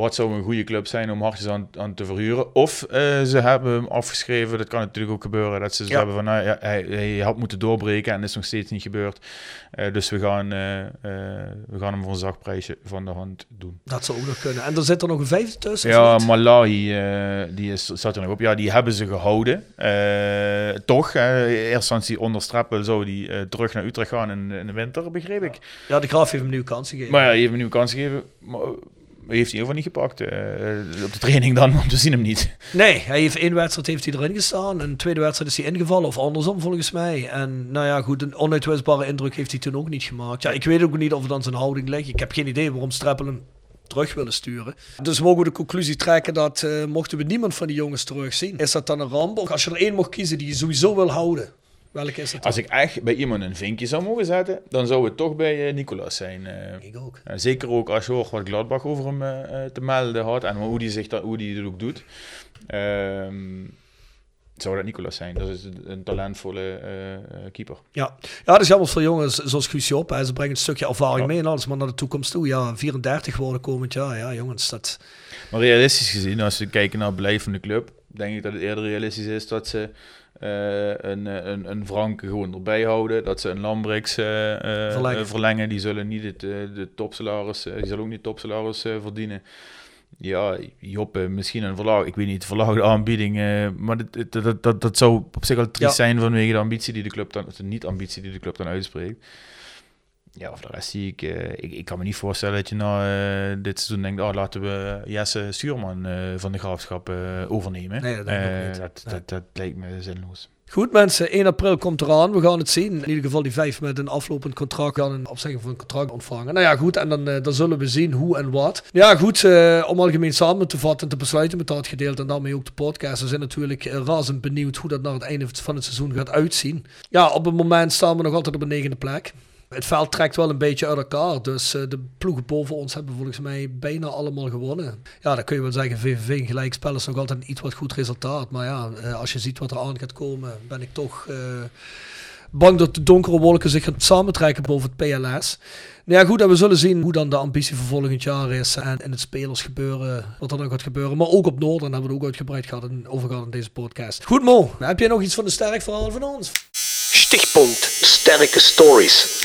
wat zou een goede club zijn om hartjes aan, aan te verhuren. Of eh, ze hebben hem afgeschreven, dat kan natuurlijk ook gebeuren, dat ze
Ja.
hebben van, nou, ja, hij, hij had moeten doorbreken en dat is nog steeds niet gebeurd. Eh, dus we gaan, eh, we gaan hem voor een zacht prijsje van de hand doen.
Dat zou ook nog kunnen. En dan zit er nog een vijfde tussen.
Ja? Malahi, die is, zat er nog op. Ja, die hebben ze gehouden. Eh, toch, eh, in eerste instantie onder Strappel zou die terug naar Utrecht gaan in, in de winter, begreep ik.
ja, de Graaf heeft hem nu kans gegeven.
Maar ja, je heeft hem nu kans gegeven. Maar heeft hij over niet gepakt. Eh, op de training dan, want we zien hem niet.
Nee, hij heeft één wedstrijd heeft hij erin gestaan. En de tweede wedstrijd is hij ingevallen. Of andersom volgens mij. En nou ja, goed, een onuitwisbare indruk heeft hij toen ook niet gemaakt. Ja, ik weet ook niet of het aan zijn houding ligt. Ik heb geen idee waarom Streppel hem terug willen sturen. Dus mogen we de conclusie trekken dat eh, mochten we niemand van die jongens terugzien, is dat dan een ramp? Als je er één mocht kiezen die je sowieso wil houden, welke is?
Als ik echt bij iemand een vinkje zou mogen zetten, dan zou het toch bij eh, Nicolas zijn. Eh,
Ik ook.
zeker ook als je hoort wat Gladbach over hem eh, te melden had en hoe die, zich dat, hoe die het ook doet. Ehm, zou dat Nicolas zijn. Dat is een, talentvolle keeper.
Ja. ja, dat is jammer voor jongens zoals Guus Job. hè. Ze brengen een stukje ervaring
Ja.
mee en alles, maar naar de toekomst toe. Ja, 34 worden komend jaar. Ja, jongens, dat...
Maar realistisch gezien, als we kijken naar het beleid van de club, denk ik dat het eerder realistisch is dat ze eh, een, eh, een, een Frank gewoon erbij houden. Dat ze een Lambrix eh,
Verlengen.
verlengen. Die zullen niet het, de topsalaris, die zullen ook niet topsalaris verdienen. Ja, Joppe, misschien een verlaag, ik weet niet, verlaagde aanbieding. maar dat, dat, dat, dat, dat zou op zich al triest
Ja.
zijn vanwege de ambitie die de club dan, of de niet-ambitie die de club dan uitspreekt. Ja, of de rest zie ik, eh, ik, ik kan me niet voorstellen dat je na eh, dit seizoen denkt, oh, laten we Jesse Stuurman eh, van de graafschap overnemen.
Nee, dat niet.
Dat,
Nee.
dat, dat lijkt me zinloos.
Goed mensen, 1 april komt eraan. We gaan het zien. In ieder geval die vijf met een aflopend contract gaan een opzegging van een contract ontvangen. Nou ja, goed. En dan, dan zullen we zien hoe en wat. Ja, goed. om algemeen samen te vatten en te besluiten met dat gedeelte en daarmee ook de podcast. We zijn natuurlijk razend benieuwd hoe dat naar het einde van het seizoen gaat uitzien. Ja, op het moment staan we nog altijd op een negende plek. Het veld trekt wel een beetje uit elkaar. Dus eh, de ploegen boven ons hebben volgens mij bijna allemaal gewonnen. Ja, dan kun je wel zeggen, VVV gelijkspel is nog altijd een iets wat goed resultaat. Maar ja, eh, als je ziet wat er aan gaat komen, ben ik toch eh, bang dat de donkere wolken zich gaan samentrekken boven het PLS. Nou ja, goed, en we zullen zien hoe dan de ambitie voor volgend jaar is. En in het spelersgebeuren, wat er dan gaat gebeuren. Maar ook op Noorden hebben we het ook uitgebreid gehad en over gehad in deze podcast. Goed Mo, heb jij nog iets van de sterk verhaal van ons?
Stichtpunt Sterke Stories.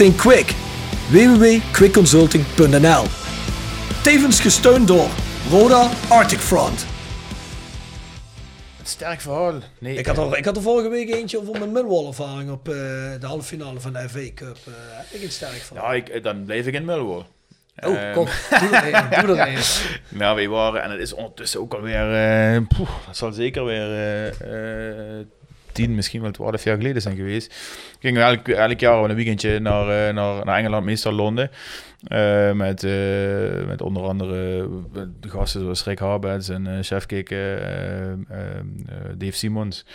think quick. www.quickconsulting.nl Tevens gesteund door Roda Arctic Front.
Sterk verhaal. Nee,
Ik had, er, ik had er vorige week eentje over mijn Millwall ervaring op eh, de halve finale van de FA Cup. Eh, heb ik een sterk van.
Ja, ik, eh, dan blijf ik in Millwall.
oh, kom. Doe.
Nou, wij waren, en het is ondertussen ook alweer, eh poeh, dat zal zeker weer eh, eh, tien, misschien wel twaalf jaar geleden zijn geweest. Gingen we elk, elk jaar een weekendje naar, eh, naar, naar Engeland, meestal Londen. Eh, met, eh, met onder andere de gasten zoals Rick Harbets en eh Chef Kik, eh, Dave Simons.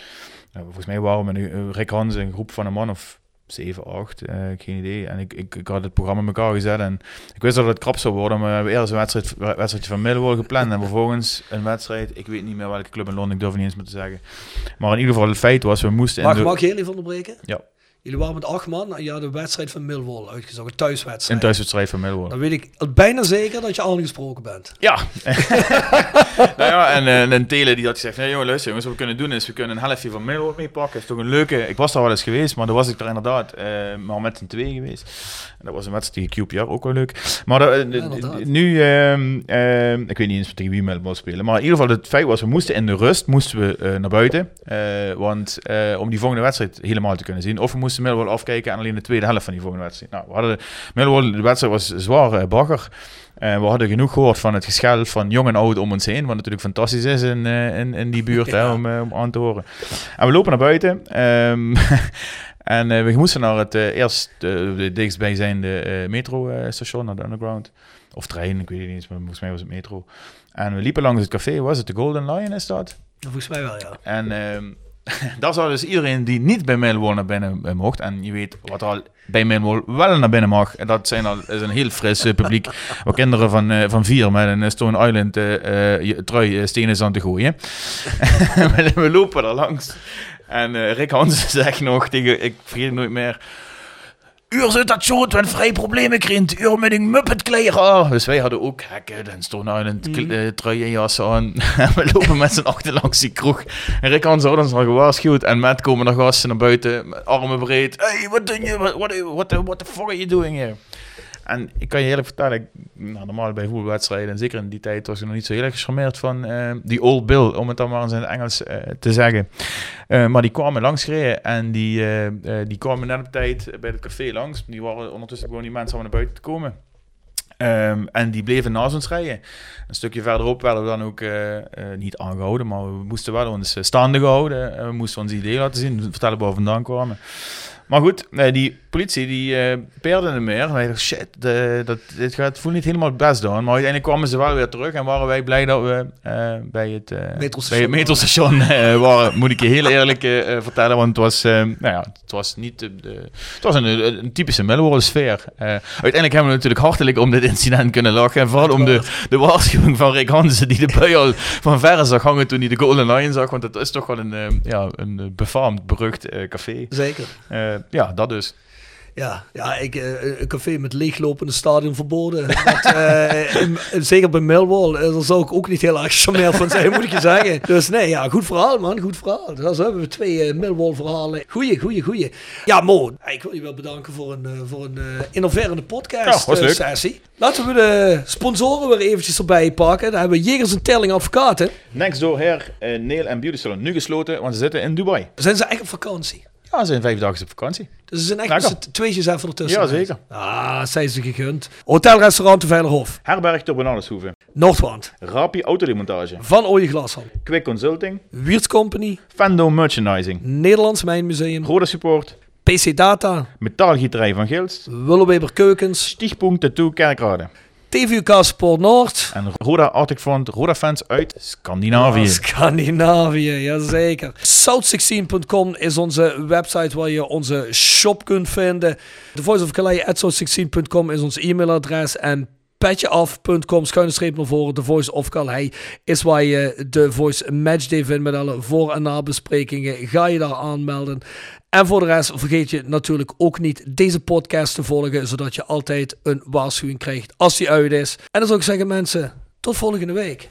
Volgens mij waren we met Rick Hans, een groep van een man of 7, 8, eh, geen idee. En ik, ik, ik had het programma in elkaar gezet en ik wist dat het krap zou worden, maar we hebben eerst een wedstrijd, wedstrijdje van Millwall gepland en vervolgens een wedstrijd, ik weet niet meer welke club in Londen, ik durf niet eens meer te zeggen. Maar in ieder geval het feit was, we moesten in
Mag,
de...
mag ik heel even onderbreken?
Ja.
Jullie waren met acht man en je had wedstrijd van Millwall uitgezocht. Een thuiswedstrijd.
Een thuiswedstrijd van Millwall.
Dan weet ik bijna zeker dat je aangesproken bent.
Ja. nou ja, en, eh, en Tele die had gezegd, nee jongen, luister jongens, wat we kunnen doen is, we kunnen een helftje van Millwall meepakken. is toch een leuke, ik was daar wel eens geweest, maar dan was ik er inderdaad eh, maar met een twee geweest. En dat was een wedstrijd tegen QPR, ook wel leuk. Maar dat, eh, nu, ehm, ehm, ik weet niet eens tegen wie Millwall spelen, maar in ieder geval het feit was, we moesten in de rust, moesten we naar buiten. Want om die volgende wedstrijd helemaal te kunnen zien. Of we moesten Millwall afkijken en alleen de tweede helft van die volgende wedstrijd. Nou, we hadden, Millwall, de wedstrijd was zwaar eh, bagger. We hadden genoeg gehoord van het geschel van jong en oud om ons heen. Wat natuurlijk fantastisch is in, eh, in, in die buurt hè, om, eh, om aan te horen. En we lopen naar buiten. ehm, en eh, we moesten naar het eerst de dichtstbijzijnde metrostation, naar de underground. Of trein, ik weet het niet eens, maar volgens mij was het metro. En we liepen langs het café, was het de Golden Lion is dat?
Volgens mij wel, ja.
En ehm daar zou dus iedereen die niet bij Millwall naar binnen eh, mocht. En je weet wat al bij Millwall wel naar binnen mag. En dat zijn al, is een heel fris eh, publiek. Waar kinderen van, eh, van vier met een Stone Island je- trui stenen is aan te gooien. we, lopen er langs. En Rick Hansen zegt nog tegen, ik vergeet het nooit meer. Uur zit dat zo, wenn vrij problemen krijgt. Uur met een muppet kleren. Dus wij hadden ook hekken en Stone Island
Mhm.
mm. truien jassen aan. En we lopen met z'n achter langs die kroeg. En Rick Hansen had ons al gewaarschuwd. En met komen er gasten naar buiten, met armen breed. Hey, wat doe je? What, what, what, the, what the fuck are you doing here? En ik kan je eerlijk vertellen, nou, normaal bij voetbalwedstrijden, en zeker in die tijd was ik nog niet zo heel erg gecharmeerd van eh, die Old Bill, om het dan maar eens in het Engels eh, te zeggen. Eh, maar die kwamen langs gereden en die, die kwamen net op tijd bij het café langs. Die waren ondertussen gewoon die mensen om naar buiten te komen. Ehm, en die bleven naast ons rijden. Een stukje verderop werden we dan ook niet aangehouden, maar we moesten wel ons staande gehouden. En we moesten ons idee laten zien, vertellen waar we vandaan kwamen. Maar goed, die politie die eh peerde hem meer. En wij dachten, shit, de, dat, dit gaat, voelt niet helemaal het best aan. Maar uiteindelijk kwamen ze wel weer terug en waren wij blij dat we eh, bij het eh,
Metrostation.
bij het metrostation waren. Moet ik je heel eerlijk vertellen, want het was, nou ja, het was niet de, de- het was een, een, typische Millwall sfeer. Uiteindelijk hebben we natuurlijk hartelijk om dit incident kunnen lachen. En vooral om de, de waarschuwing van Rick Hansen, die de bui al van verre zag hangen toen hij de Golden Lion zag. Want het is toch wel een, ja, een befaamd, berucht café.
Zeker.
Eh, ja, dat dus.
Ja, ja ik, eh, een café met leeglopende stadion verboden. Dat, eh, in- zeker bij Millwall, daar zou ik ook niet heel erg charmeerd van zijn, moet ik je zeggen. Dus nee, ja, goed verhaal man, goed verhaal. Dus hebben we twee eh, Millwall verhalen. Goeie, goeie, goeie. Ja, Mo, ik wil je wel bedanken voor een, eh, voor een eh, innoverende podcast
Ja,
sessie. Laten we de sponsoren weer eventjes erbij pakken. Dan hebben we Jegers en Telling Advocaten.
Next Door Hair, eh, Nail en Beauty Salon. Nu gesloten, want ze zitten in Dubai.
Zijn ze echt op vakantie?
Ja, ze zijn vijf dagen op vakantie.
Dus ze zijn echt
Lekker.
met z'n tweetjes even ertussen.
Ja, zeker.
Ah, zijn ze gegund. Hotelrestaurant de Veilerhof.
Herberg tot Benaleshoeven.
Noordwand.
Rapi Autodemontage.
Van Ooije Glashal.
Quick Consulting.
Wiertz Company.
Fando Merchandising.
Nederlands Mijnmuseum.
Roda Support.
PC Data.
Metaalgieterij van Gilst.
Willeweber Keukens.
Stichtpunt Tattoo Kerkrade.
TVUK Sport Noord.
En Roda Arctic Front, Roda fans uit Scandinavië.
Scandinavië, jazeker. South16.com is onze website waar je onze shop kunt vinden. The Voice of Calais at south16.com is ons e-mailadres. En petjeaf.com schuine streep naar voren. The Voice of Calais is waar je de Voice Matchday vindt met alle voor- en nabesprekingen. Ga je daar aanmelden. En voor de rest vergeet je natuurlijk ook niet deze podcast te volgen, zodat je altijd een waarschuwing krijgt als die uit is. En dan zou ik zeggen mensen, tot volgende week.